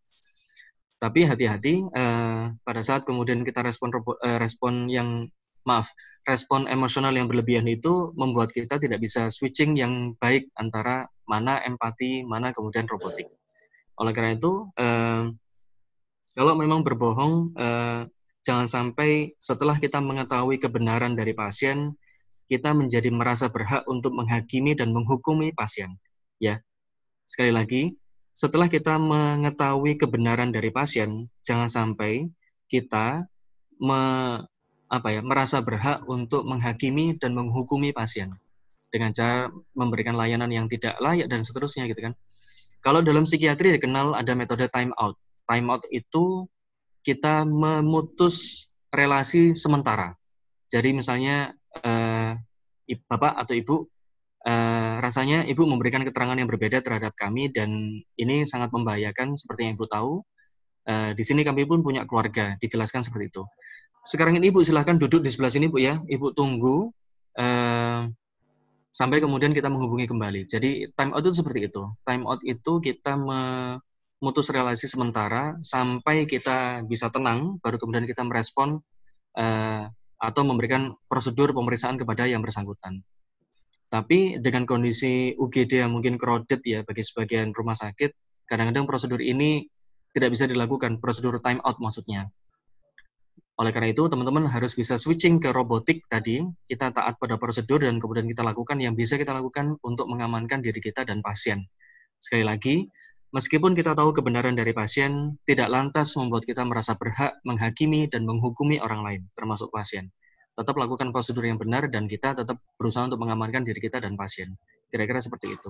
Tapi hati-hati uh, pada saat kemudian kita respon uh, respon yang maaf, respon emosional yang berlebihan itu membuat kita tidak bisa switching yang baik antara mana empati, mana kemudian robotik. Oleh karena itu, uh, kalau memang berbohong, uh, Jangan sampai setelah kita mengetahui kebenaran dari pasien, kita menjadi merasa berhak untuk menghakimi dan menghukumi pasien. Ya, sekali lagi, setelah kita mengetahui kebenaran dari pasien, jangan sampai kita me, apa ya, merasa berhak untuk menghakimi dan menghukumi pasien dengan cara memberikan layanan yang tidak layak dan seterusnya gitu kan. Kalau dalam psikiatri dikenal ada metode time out. Time out itu kita memutus relasi sementara. Jadi misalnya eh, bapak atau ibu eh, rasanya ibu memberikan keterangan yang berbeda terhadap kami dan ini sangat membahayakan seperti yang ibu tahu. Eh, di sini kami pun punya keluarga, dijelaskan seperti itu. Sekarang ini ibu silahkan duduk di sebelah sini bu ya, ibu tunggu eh, sampai kemudian kita menghubungi kembali. Jadi time out itu seperti itu. Time out itu kita me mutus relasi sementara sampai kita bisa tenang, baru kemudian kita merespon uh, atau memberikan prosedur pemeriksaan kepada yang bersangkutan. Tapi dengan kondisi UGD yang mungkin crowded ya bagi sebagian rumah sakit, kadang-kadang prosedur ini tidak bisa dilakukan, prosedur time out maksudnya. Oleh karena itu, teman-teman harus bisa switching ke robotik tadi, kita taat pada prosedur dan kemudian kita lakukan yang bisa kita lakukan untuk mengamankan diri kita dan pasien. Sekali lagi, Meskipun kita tahu kebenaran dari pasien, tidak lantas membuat kita merasa berhak menghakimi dan menghukumi orang lain, termasuk pasien. Tetap lakukan prosedur yang benar dan kita tetap berusaha untuk mengamankan diri kita dan pasien. Kira-kira seperti itu.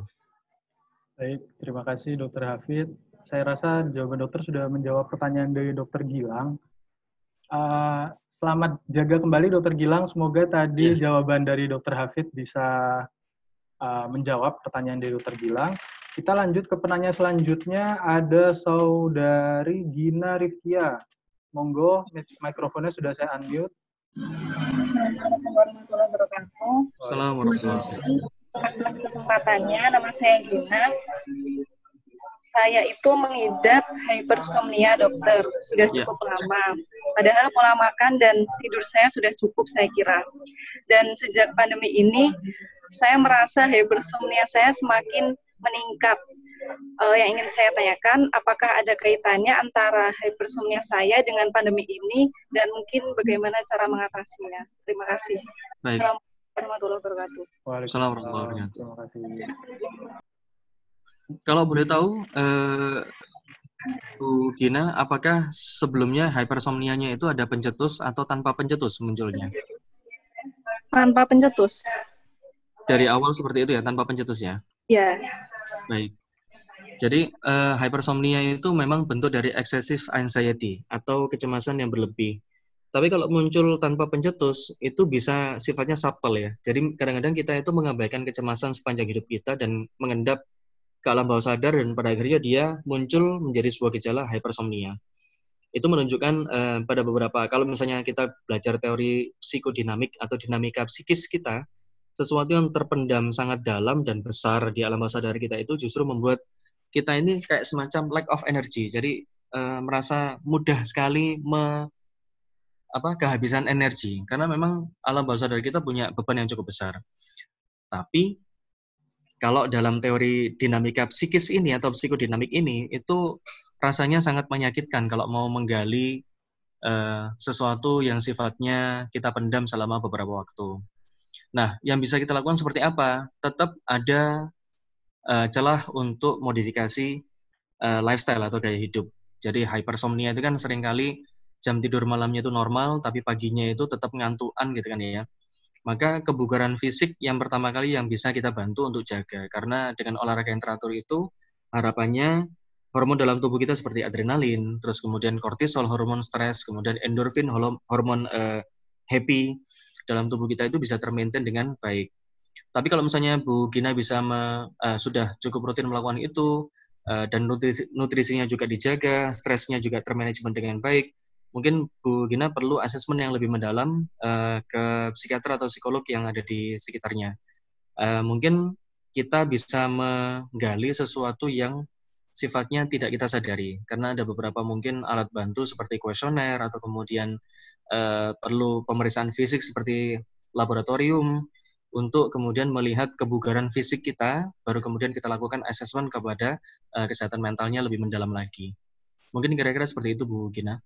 Baik, terima kasih Dokter Hafid. Saya rasa jawaban dokter sudah menjawab pertanyaan dari Dokter Gilang. Uh, selamat jaga kembali Dokter Gilang. Semoga tadi yeah. jawaban dari Dokter Hafid bisa uh, menjawab pertanyaan dari Dokter Gilang. Kita lanjut ke penanya selanjutnya, ada Saudari Gina Rifkia. Monggo, mikrofonnya sudah saya unmute. Assalamualaikum warahmatullahi wabarakatuh. Assalamualaikum. Atas kesempatannya, nama saya Gina. Saya itu mengidap hypersomnia, dokter. Sudah ya. cukup ya. lama. Padahal pola makan dan tidur saya sudah cukup, saya kira. Dan sejak pandemi ini, saya merasa hypersomnia saya semakin meningkat. Uh, yang ingin saya tanyakan, apakah ada kaitannya antara hypersomnia saya dengan pandemi ini dan mungkin bagaimana cara mengatasinya? Terima kasih. Baik. Assalamualaikum warahmatullahi wabarakatuh. Waalaikumsalam warahmatullahi wabarakatuh. Kalau boleh tahu, uh, Bu Gina, apakah sebelumnya hypersomnianya itu ada pencetus atau tanpa pencetus munculnya? Tanpa pencetus. Dari awal seperti itu ya, tanpa pencetus ya? Ya. Baik. Jadi uh, hypersomnia itu memang bentuk dari excessive anxiety atau kecemasan yang berlebih. Tapi kalau muncul tanpa pencetus, itu bisa sifatnya subtle ya. Jadi kadang-kadang kita itu mengabaikan kecemasan sepanjang hidup kita dan mengendap ke alam bawah sadar dan pada akhirnya dia muncul menjadi sebuah gejala hypersomnia. Itu menunjukkan uh, pada beberapa, kalau misalnya kita belajar teori psikodinamik atau dinamika psikis kita, sesuatu yang terpendam sangat dalam dan besar di alam bawah sadar kita itu justru membuat kita ini kayak semacam lack of energy. Jadi uh, merasa mudah sekali me, apa kehabisan energi karena memang alam bawah sadar kita punya beban yang cukup besar. Tapi kalau dalam teori dinamika psikis ini atau psikodinamik ini itu rasanya sangat menyakitkan kalau mau menggali uh, sesuatu yang sifatnya kita pendam selama beberapa waktu. Nah, yang bisa kita lakukan seperti apa? Tetap ada uh, celah untuk modifikasi uh, lifestyle atau gaya hidup. Jadi hypersomnia itu kan sering kali jam tidur malamnya itu normal, tapi paginya itu tetap ngantuan gitu kan ya. Maka kebugaran fisik yang pertama kali yang bisa kita bantu untuk jaga. Karena dengan olahraga yang teratur itu, harapannya hormon dalam tubuh kita seperti adrenalin, terus kemudian kortisol, hormon stres, kemudian endorfin, hormon uh, happy, dalam tubuh kita itu bisa termaintain dengan baik. Tapi kalau misalnya Bu Gina bisa me, uh, sudah cukup rutin melakukan itu uh, dan nutrisi, nutrisinya juga dijaga, stresnya juga termanajemen dengan baik, mungkin Bu Gina perlu asesmen yang lebih mendalam uh, ke psikiater atau psikolog yang ada di sekitarnya. Uh, mungkin kita bisa menggali sesuatu yang sifatnya tidak kita sadari karena ada beberapa mungkin alat bantu seperti kuesioner atau kemudian uh, perlu pemeriksaan fisik seperti laboratorium untuk kemudian melihat kebugaran fisik kita baru kemudian kita lakukan asesmen kepada uh, kesehatan mentalnya lebih mendalam lagi. Mungkin kira-kira seperti itu Bu Gina.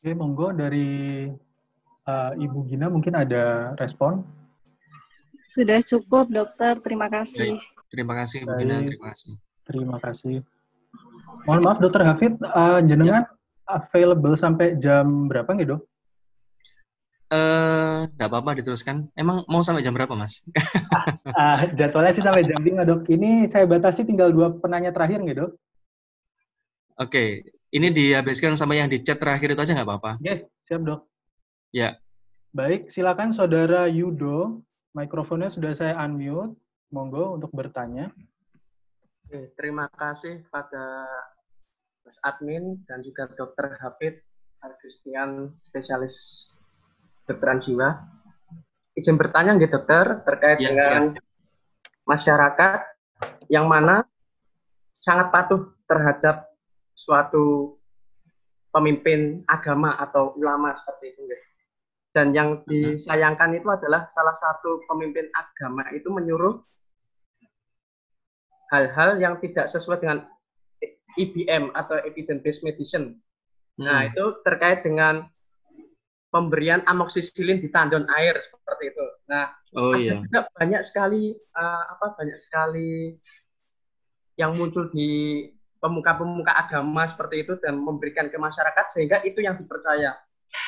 Oke, monggo dari uh, Ibu Gina mungkin ada respon. Sudah cukup, dokter. Terima kasih. Baik. Terima kasih, Bu Gina. Terima kasih. Terima kasih. Mohon maaf, Dokter Hafid, uh, jenengan ya. available sampai jam berapa nih, Dok? Eh, uh, apa-apa diteruskan. Emang mau sampai jam berapa, Mas? uh, jadwalnya sih sampai jam 5, Dok. Ini saya batasi tinggal dua penanya terakhir nih, Dok. Oke, okay. Ini dihabiskan sama yang di chat terakhir itu aja nggak apa-apa? Oke, okay, siap, Dok. Ya. Baik, silakan Saudara Yudo. Mikrofonnya sudah saya unmute. Monggo untuk bertanya. Oke, terima kasih pada Mas Admin dan juga Dokter Hafid Christian, spesialis dokteran jiwa. Izin bertanya nggih dokter terkait ya, dengan siap. masyarakat yang mana sangat patuh terhadap suatu pemimpin agama atau ulama seperti itu. Dan yang disayangkan itu adalah salah satu pemimpin agama itu menyuruh hal-hal yang tidak sesuai dengan IBM atau evidence based medicine. Nah, hmm. Itu terkait dengan pemberian amoksisilin di tandon air seperti itu. Nah, oh, iya. juga banyak sekali uh, apa banyak sekali yang muncul di pemuka-pemuka agama seperti itu dan memberikan ke masyarakat sehingga itu yang dipercaya.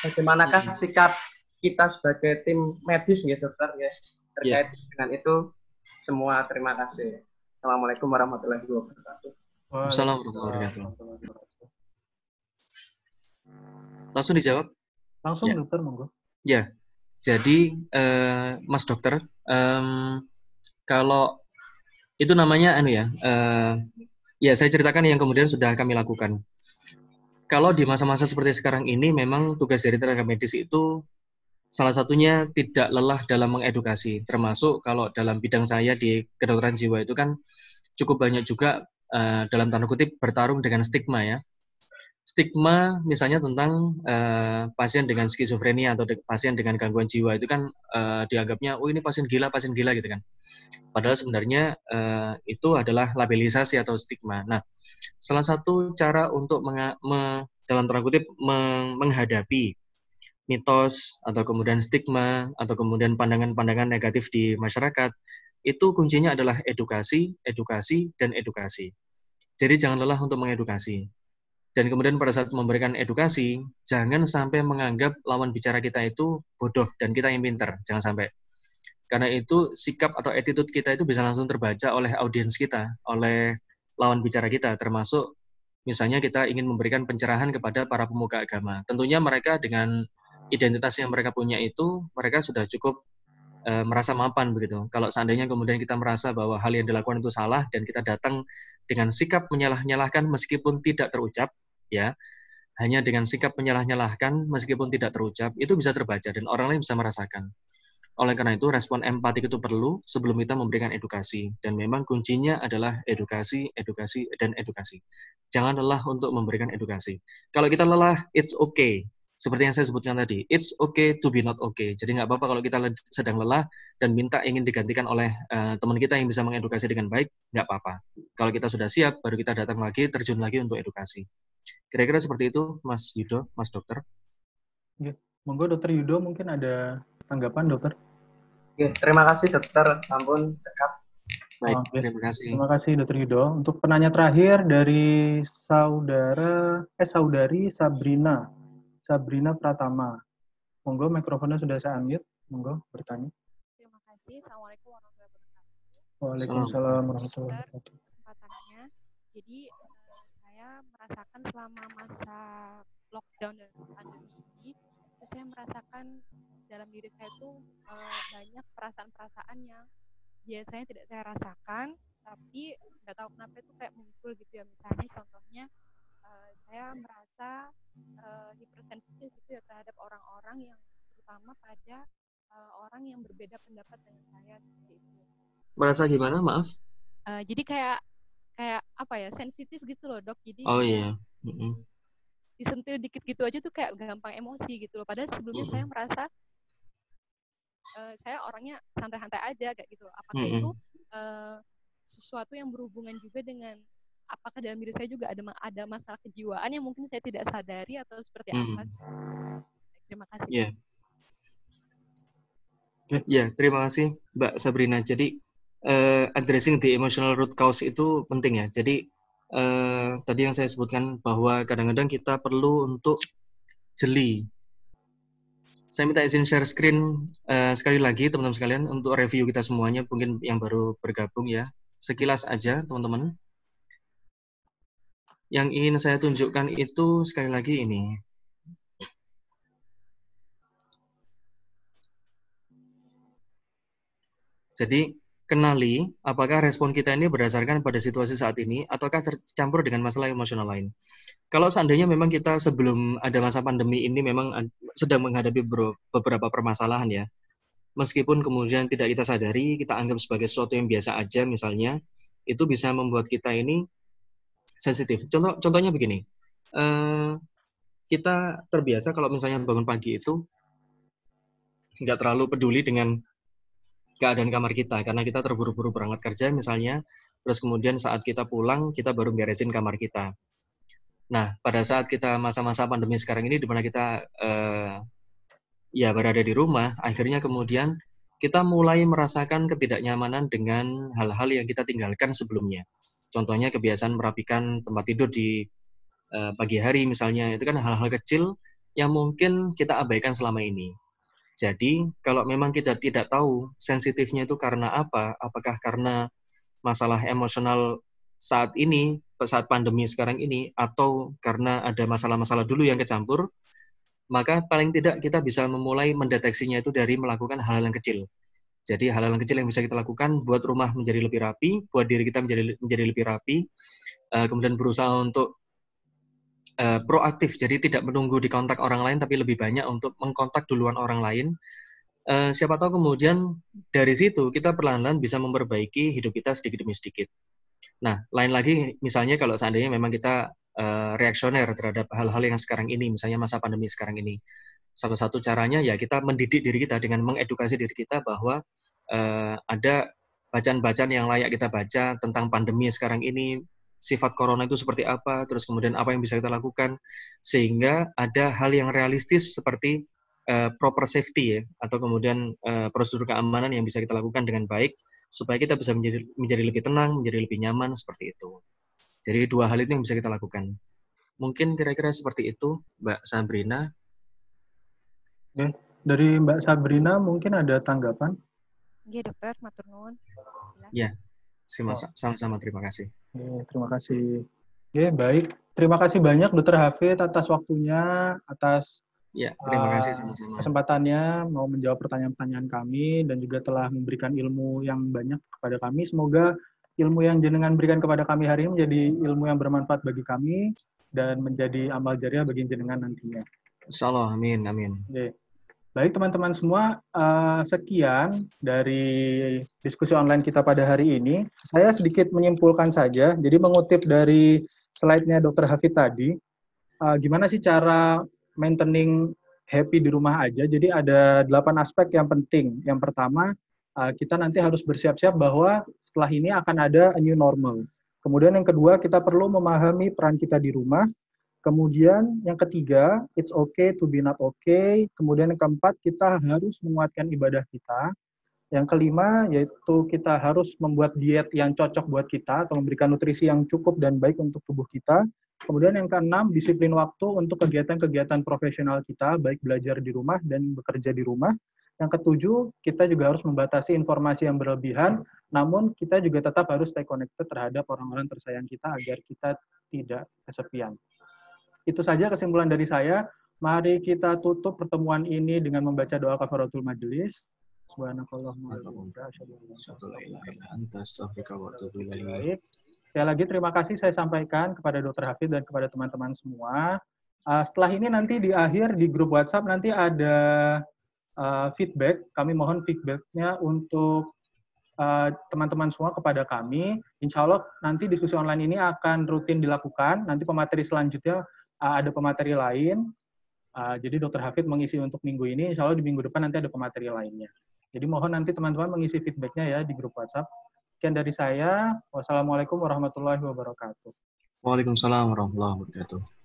Bagaimanakah hmm. sikap kita sebagai tim medis ya dokter ya terkait yeah. dengan itu semua terima kasih. Assalamualaikum warahmatullahi wabarakatuh. Assalamualaikum warahmatullahi wabarakatuh. Langsung dijawab? Langsung ya. dokter monggo. Ya, jadi uh, Mas Dokter, um, kalau itu namanya anu ya, uh, ya saya ceritakan yang kemudian sudah kami lakukan. Kalau di masa-masa seperti sekarang ini, memang tugas dari tenaga medis itu salah satunya tidak lelah dalam mengedukasi, termasuk kalau dalam bidang saya di kedokteran jiwa itu kan cukup banyak juga uh, dalam tanda kutip bertarung dengan stigma ya. Stigma misalnya tentang uh, pasien dengan skizofrenia atau de pasien dengan gangguan jiwa itu kan uh, dianggapnya oh ini pasien gila, pasien gila gitu kan. Padahal sebenarnya uh, itu adalah labelisasi atau stigma. Nah, salah satu cara untuk me dalam tanda kutip menghadapi mitos atau kemudian stigma atau kemudian pandangan-pandangan negatif di masyarakat itu kuncinya adalah edukasi, edukasi dan edukasi. Jadi jangan lelah untuk mengedukasi. Dan kemudian pada saat memberikan edukasi, jangan sampai menganggap lawan bicara kita itu bodoh dan kita yang pinter. Jangan sampai. Karena itu sikap atau attitude kita itu bisa langsung terbaca oleh audiens kita, oleh lawan bicara kita, termasuk misalnya kita ingin memberikan pencerahan kepada para pemuka agama. Tentunya mereka dengan identitas yang mereka punya itu, mereka sudah cukup e, merasa mapan begitu. Kalau seandainya kemudian kita merasa bahwa hal yang dilakukan itu salah dan kita datang dengan sikap menyalah-nyalahkan meskipun tidak terucap, ya hanya dengan sikap menyalah-nyalahkan meskipun tidak terucap itu bisa terbaca dan orang lain bisa merasakan. Oleh karena itu respon empatik itu perlu sebelum kita memberikan edukasi dan memang kuncinya adalah edukasi, edukasi dan edukasi. Jangan lelah untuk memberikan edukasi. Kalau kita lelah, it's okay. Seperti yang saya sebutkan tadi, it's okay to be not okay. Jadi nggak apa-apa kalau kita sedang lelah dan minta ingin digantikan oleh uh, teman kita yang bisa mengedukasi dengan baik, nggak apa-apa. Kalau kita sudah siap, baru kita datang lagi, terjun lagi untuk edukasi. Kira-kira seperti itu, Mas Yudo, Mas Dokter. Ya, monggo Dokter Yudo mungkin ada tanggapan, Dokter. Oke, terima kasih Dokter. Ampun, dekat. Baik, oh, terima kasih. Terima kasih Dokter Yudo. Untuk penanya terakhir dari saudara eh saudari Sabrina. Sabrina Pratama. Monggo mikrofonnya sudah saya unmute. Monggo bertanya. Terima kasih. Assalamualaikum warahmatullahi wabarakatuh. Waalaikumsalam warahmatullahi wabarakatuh. Kesempatannya. Jadi merasakan selama masa lockdown dan pandemi ini, itu saya merasakan dalam diri saya itu uh, banyak perasaan-perasaan yang biasanya tidak saya rasakan, tapi nggak tahu kenapa itu kayak muncul gitu ya. Misalnya contohnya uh, saya merasa uh, hipersensitif gitu ya terhadap orang-orang yang terutama pada uh, orang yang berbeda pendapat dengan saya seperti itu. Merasa gimana, maaf? Uh, jadi kayak kayak apa ya sensitif gitu loh dok jadi oh iya mm -hmm. disentil dikit gitu aja tuh kayak gampang emosi gitu loh padahal sebelumnya mm -hmm. saya merasa uh, saya orangnya santai-santai aja kayak gitu loh apakah mm -hmm. itu uh, sesuatu yang berhubungan juga dengan apakah dalam diri saya juga ada ada masalah kejiwaan yang mungkin saya tidak sadari atau seperti mm. apa terima kasih yeah. Ya, terima kasih Mbak Sabrina. Jadi uh, addressing the emotional root cause itu penting ya. Jadi uh, tadi yang saya sebutkan bahwa kadang-kadang kita perlu untuk jeli. Saya minta izin share screen uh, sekali lagi teman-teman sekalian untuk review kita semuanya mungkin yang baru bergabung ya. Sekilas aja teman-teman. Yang ingin saya tunjukkan itu sekali lagi ini. Jadi kenali apakah respon kita ini berdasarkan pada situasi saat ini ataukah tercampur dengan masalah emosional lain. Kalau seandainya memang kita sebelum ada masa pandemi ini memang sedang menghadapi beberapa permasalahan ya, meskipun kemudian tidak kita sadari, kita anggap sebagai sesuatu yang biasa aja misalnya, itu bisa membuat kita ini sensitif. Contoh contohnya begini, uh, kita terbiasa kalau misalnya bangun pagi itu nggak terlalu peduli dengan keadaan kamar kita karena kita terburu-buru berangkat kerja misalnya terus kemudian saat kita pulang kita baru beresin kamar kita. Nah pada saat kita masa-masa pandemi sekarang ini di mana kita eh, ya berada di rumah akhirnya kemudian kita mulai merasakan ketidaknyamanan dengan hal-hal yang kita tinggalkan sebelumnya. Contohnya kebiasaan merapikan tempat tidur di eh, pagi hari misalnya itu kan hal-hal kecil yang mungkin kita abaikan selama ini jadi kalau memang kita tidak tahu sensitifnya itu karena apa, apakah karena masalah emosional saat ini, saat pandemi sekarang ini, atau karena ada masalah-masalah dulu yang kecampur, maka paling tidak kita bisa memulai mendeteksinya itu dari melakukan hal-hal yang kecil. Jadi hal-hal yang kecil yang bisa kita lakukan buat rumah menjadi lebih rapi, buat diri kita menjadi menjadi lebih rapi, eh, kemudian berusaha untuk uh, proaktif, jadi tidak menunggu di kontak orang lain, tapi lebih banyak untuk mengkontak duluan orang lain. Uh, siapa tahu kemudian dari situ kita perlahan-lahan bisa memperbaiki hidup kita sedikit demi sedikit. Nah, lain lagi misalnya kalau seandainya memang kita uh, reaksioner terhadap hal-hal yang sekarang ini, misalnya masa pandemi sekarang ini, salah satu caranya ya kita mendidik diri kita dengan mengedukasi diri kita bahwa uh, ada bacaan-bacaan yang layak kita baca tentang pandemi sekarang ini, sifat corona itu seperti apa, terus kemudian apa yang bisa kita lakukan, sehingga ada hal yang realistis seperti uh, proper safety ya, atau kemudian uh, prosedur keamanan yang bisa kita lakukan dengan baik, supaya kita bisa menjadi menjadi lebih tenang, menjadi lebih nyaman seperti itu. Jadi dua hal itu yang bisa kita lakukan. Mungkin kira-kira seperti itu, Mbak Sabrina. Oke, dari Mbak Sabrina mungkin ada tanggapan? Iya, dokter, matur nuwun. Ya, sama-sama terima kasih. Oke, terima kasih. Oke, baik. Terima kasih banyak Dokter Hafid atas waktunya, atas Ya, terima kasih sama-sama. Kesempatannya mau menjawab pertanyaan-pertanyaan kami dan juga telah memberikan ilmu yang banyak kepada kami. Semoga ilmu yang jenengan berikan kepada kami hari ini menjadi ilmu yang bermanfaat bagi kami dan menjadi amal jariah bagi jenengan nantinya. Insya Allah, amin, amin. Oke. Baik teman-teman semua, uh, sekian dari diskusi online kita pada hari ini. Saya sedikit menyimpulkan saja, jadi mengutip dari slide-nya Dr. Hafid tadi, uh, gimana sih cara maintaining happy di rumah aja. Jadi ada delapan aspek yang penting. Yang pertama, uh, kita nanti harus bersiap-siap bahwa setelah ini akan ada a new normal. Kemudian yang kedua, kita perlu memahami peran kita di rumah. Kemudian yang ketiga, it's okay to be not okay. Kemudian yang keempat, kita harus menguatkan ibadah kita. Yang kelima, yaitu kita harus membuat diet yang cocok buat kita atau memberikan nutrisi yang cukup dan baik untuk tubuh kita. Kemudian yang keenam, disiplin waktu untuk kegiatan-kegiatan profesional kita, baik belajar di rumah dan bekerja di rumah. Yang ketujuh, kita juga harus membatasi informasi yang berlebihan, namun kita juga tetap harus stay connected terhadap orang-orang tersayang kita agar kita tidak kesepian. Itu saja kesimpulan dari saya. Mari kita tutup pertemuan ini dengan membaca doa kafaratul majelis. Subhanakallahumma Sekali lagi terima kasih saya sampaikan kepada Dr. Hafid dan kepada teman-teman semua. Uh, setelah ini nanti di akhir di grup WhatsApp nanti ada uh, feedback. Kami mohon feedbacknya untuk uh, teman-teman uh, semua kepada kami. Insya Allah nanti diskusi online ini akan rutin dilakukan. Nanti pemateri selanjutnya uh, ada pemateri lain. Uh, jadi Dr. Hafid mengisi untuk minggu ini. Insya Allah di minggu depan nanti ada pemateri lainnya. Jadi mohon nanti teman-teman mengisi feedbacknya ya di grup WhatsApp. Sekian dari saya. Wassalamualaikum warahmatullahi wabarakatuh. Waalaikumsalam warahmatullahi wabarakatuh.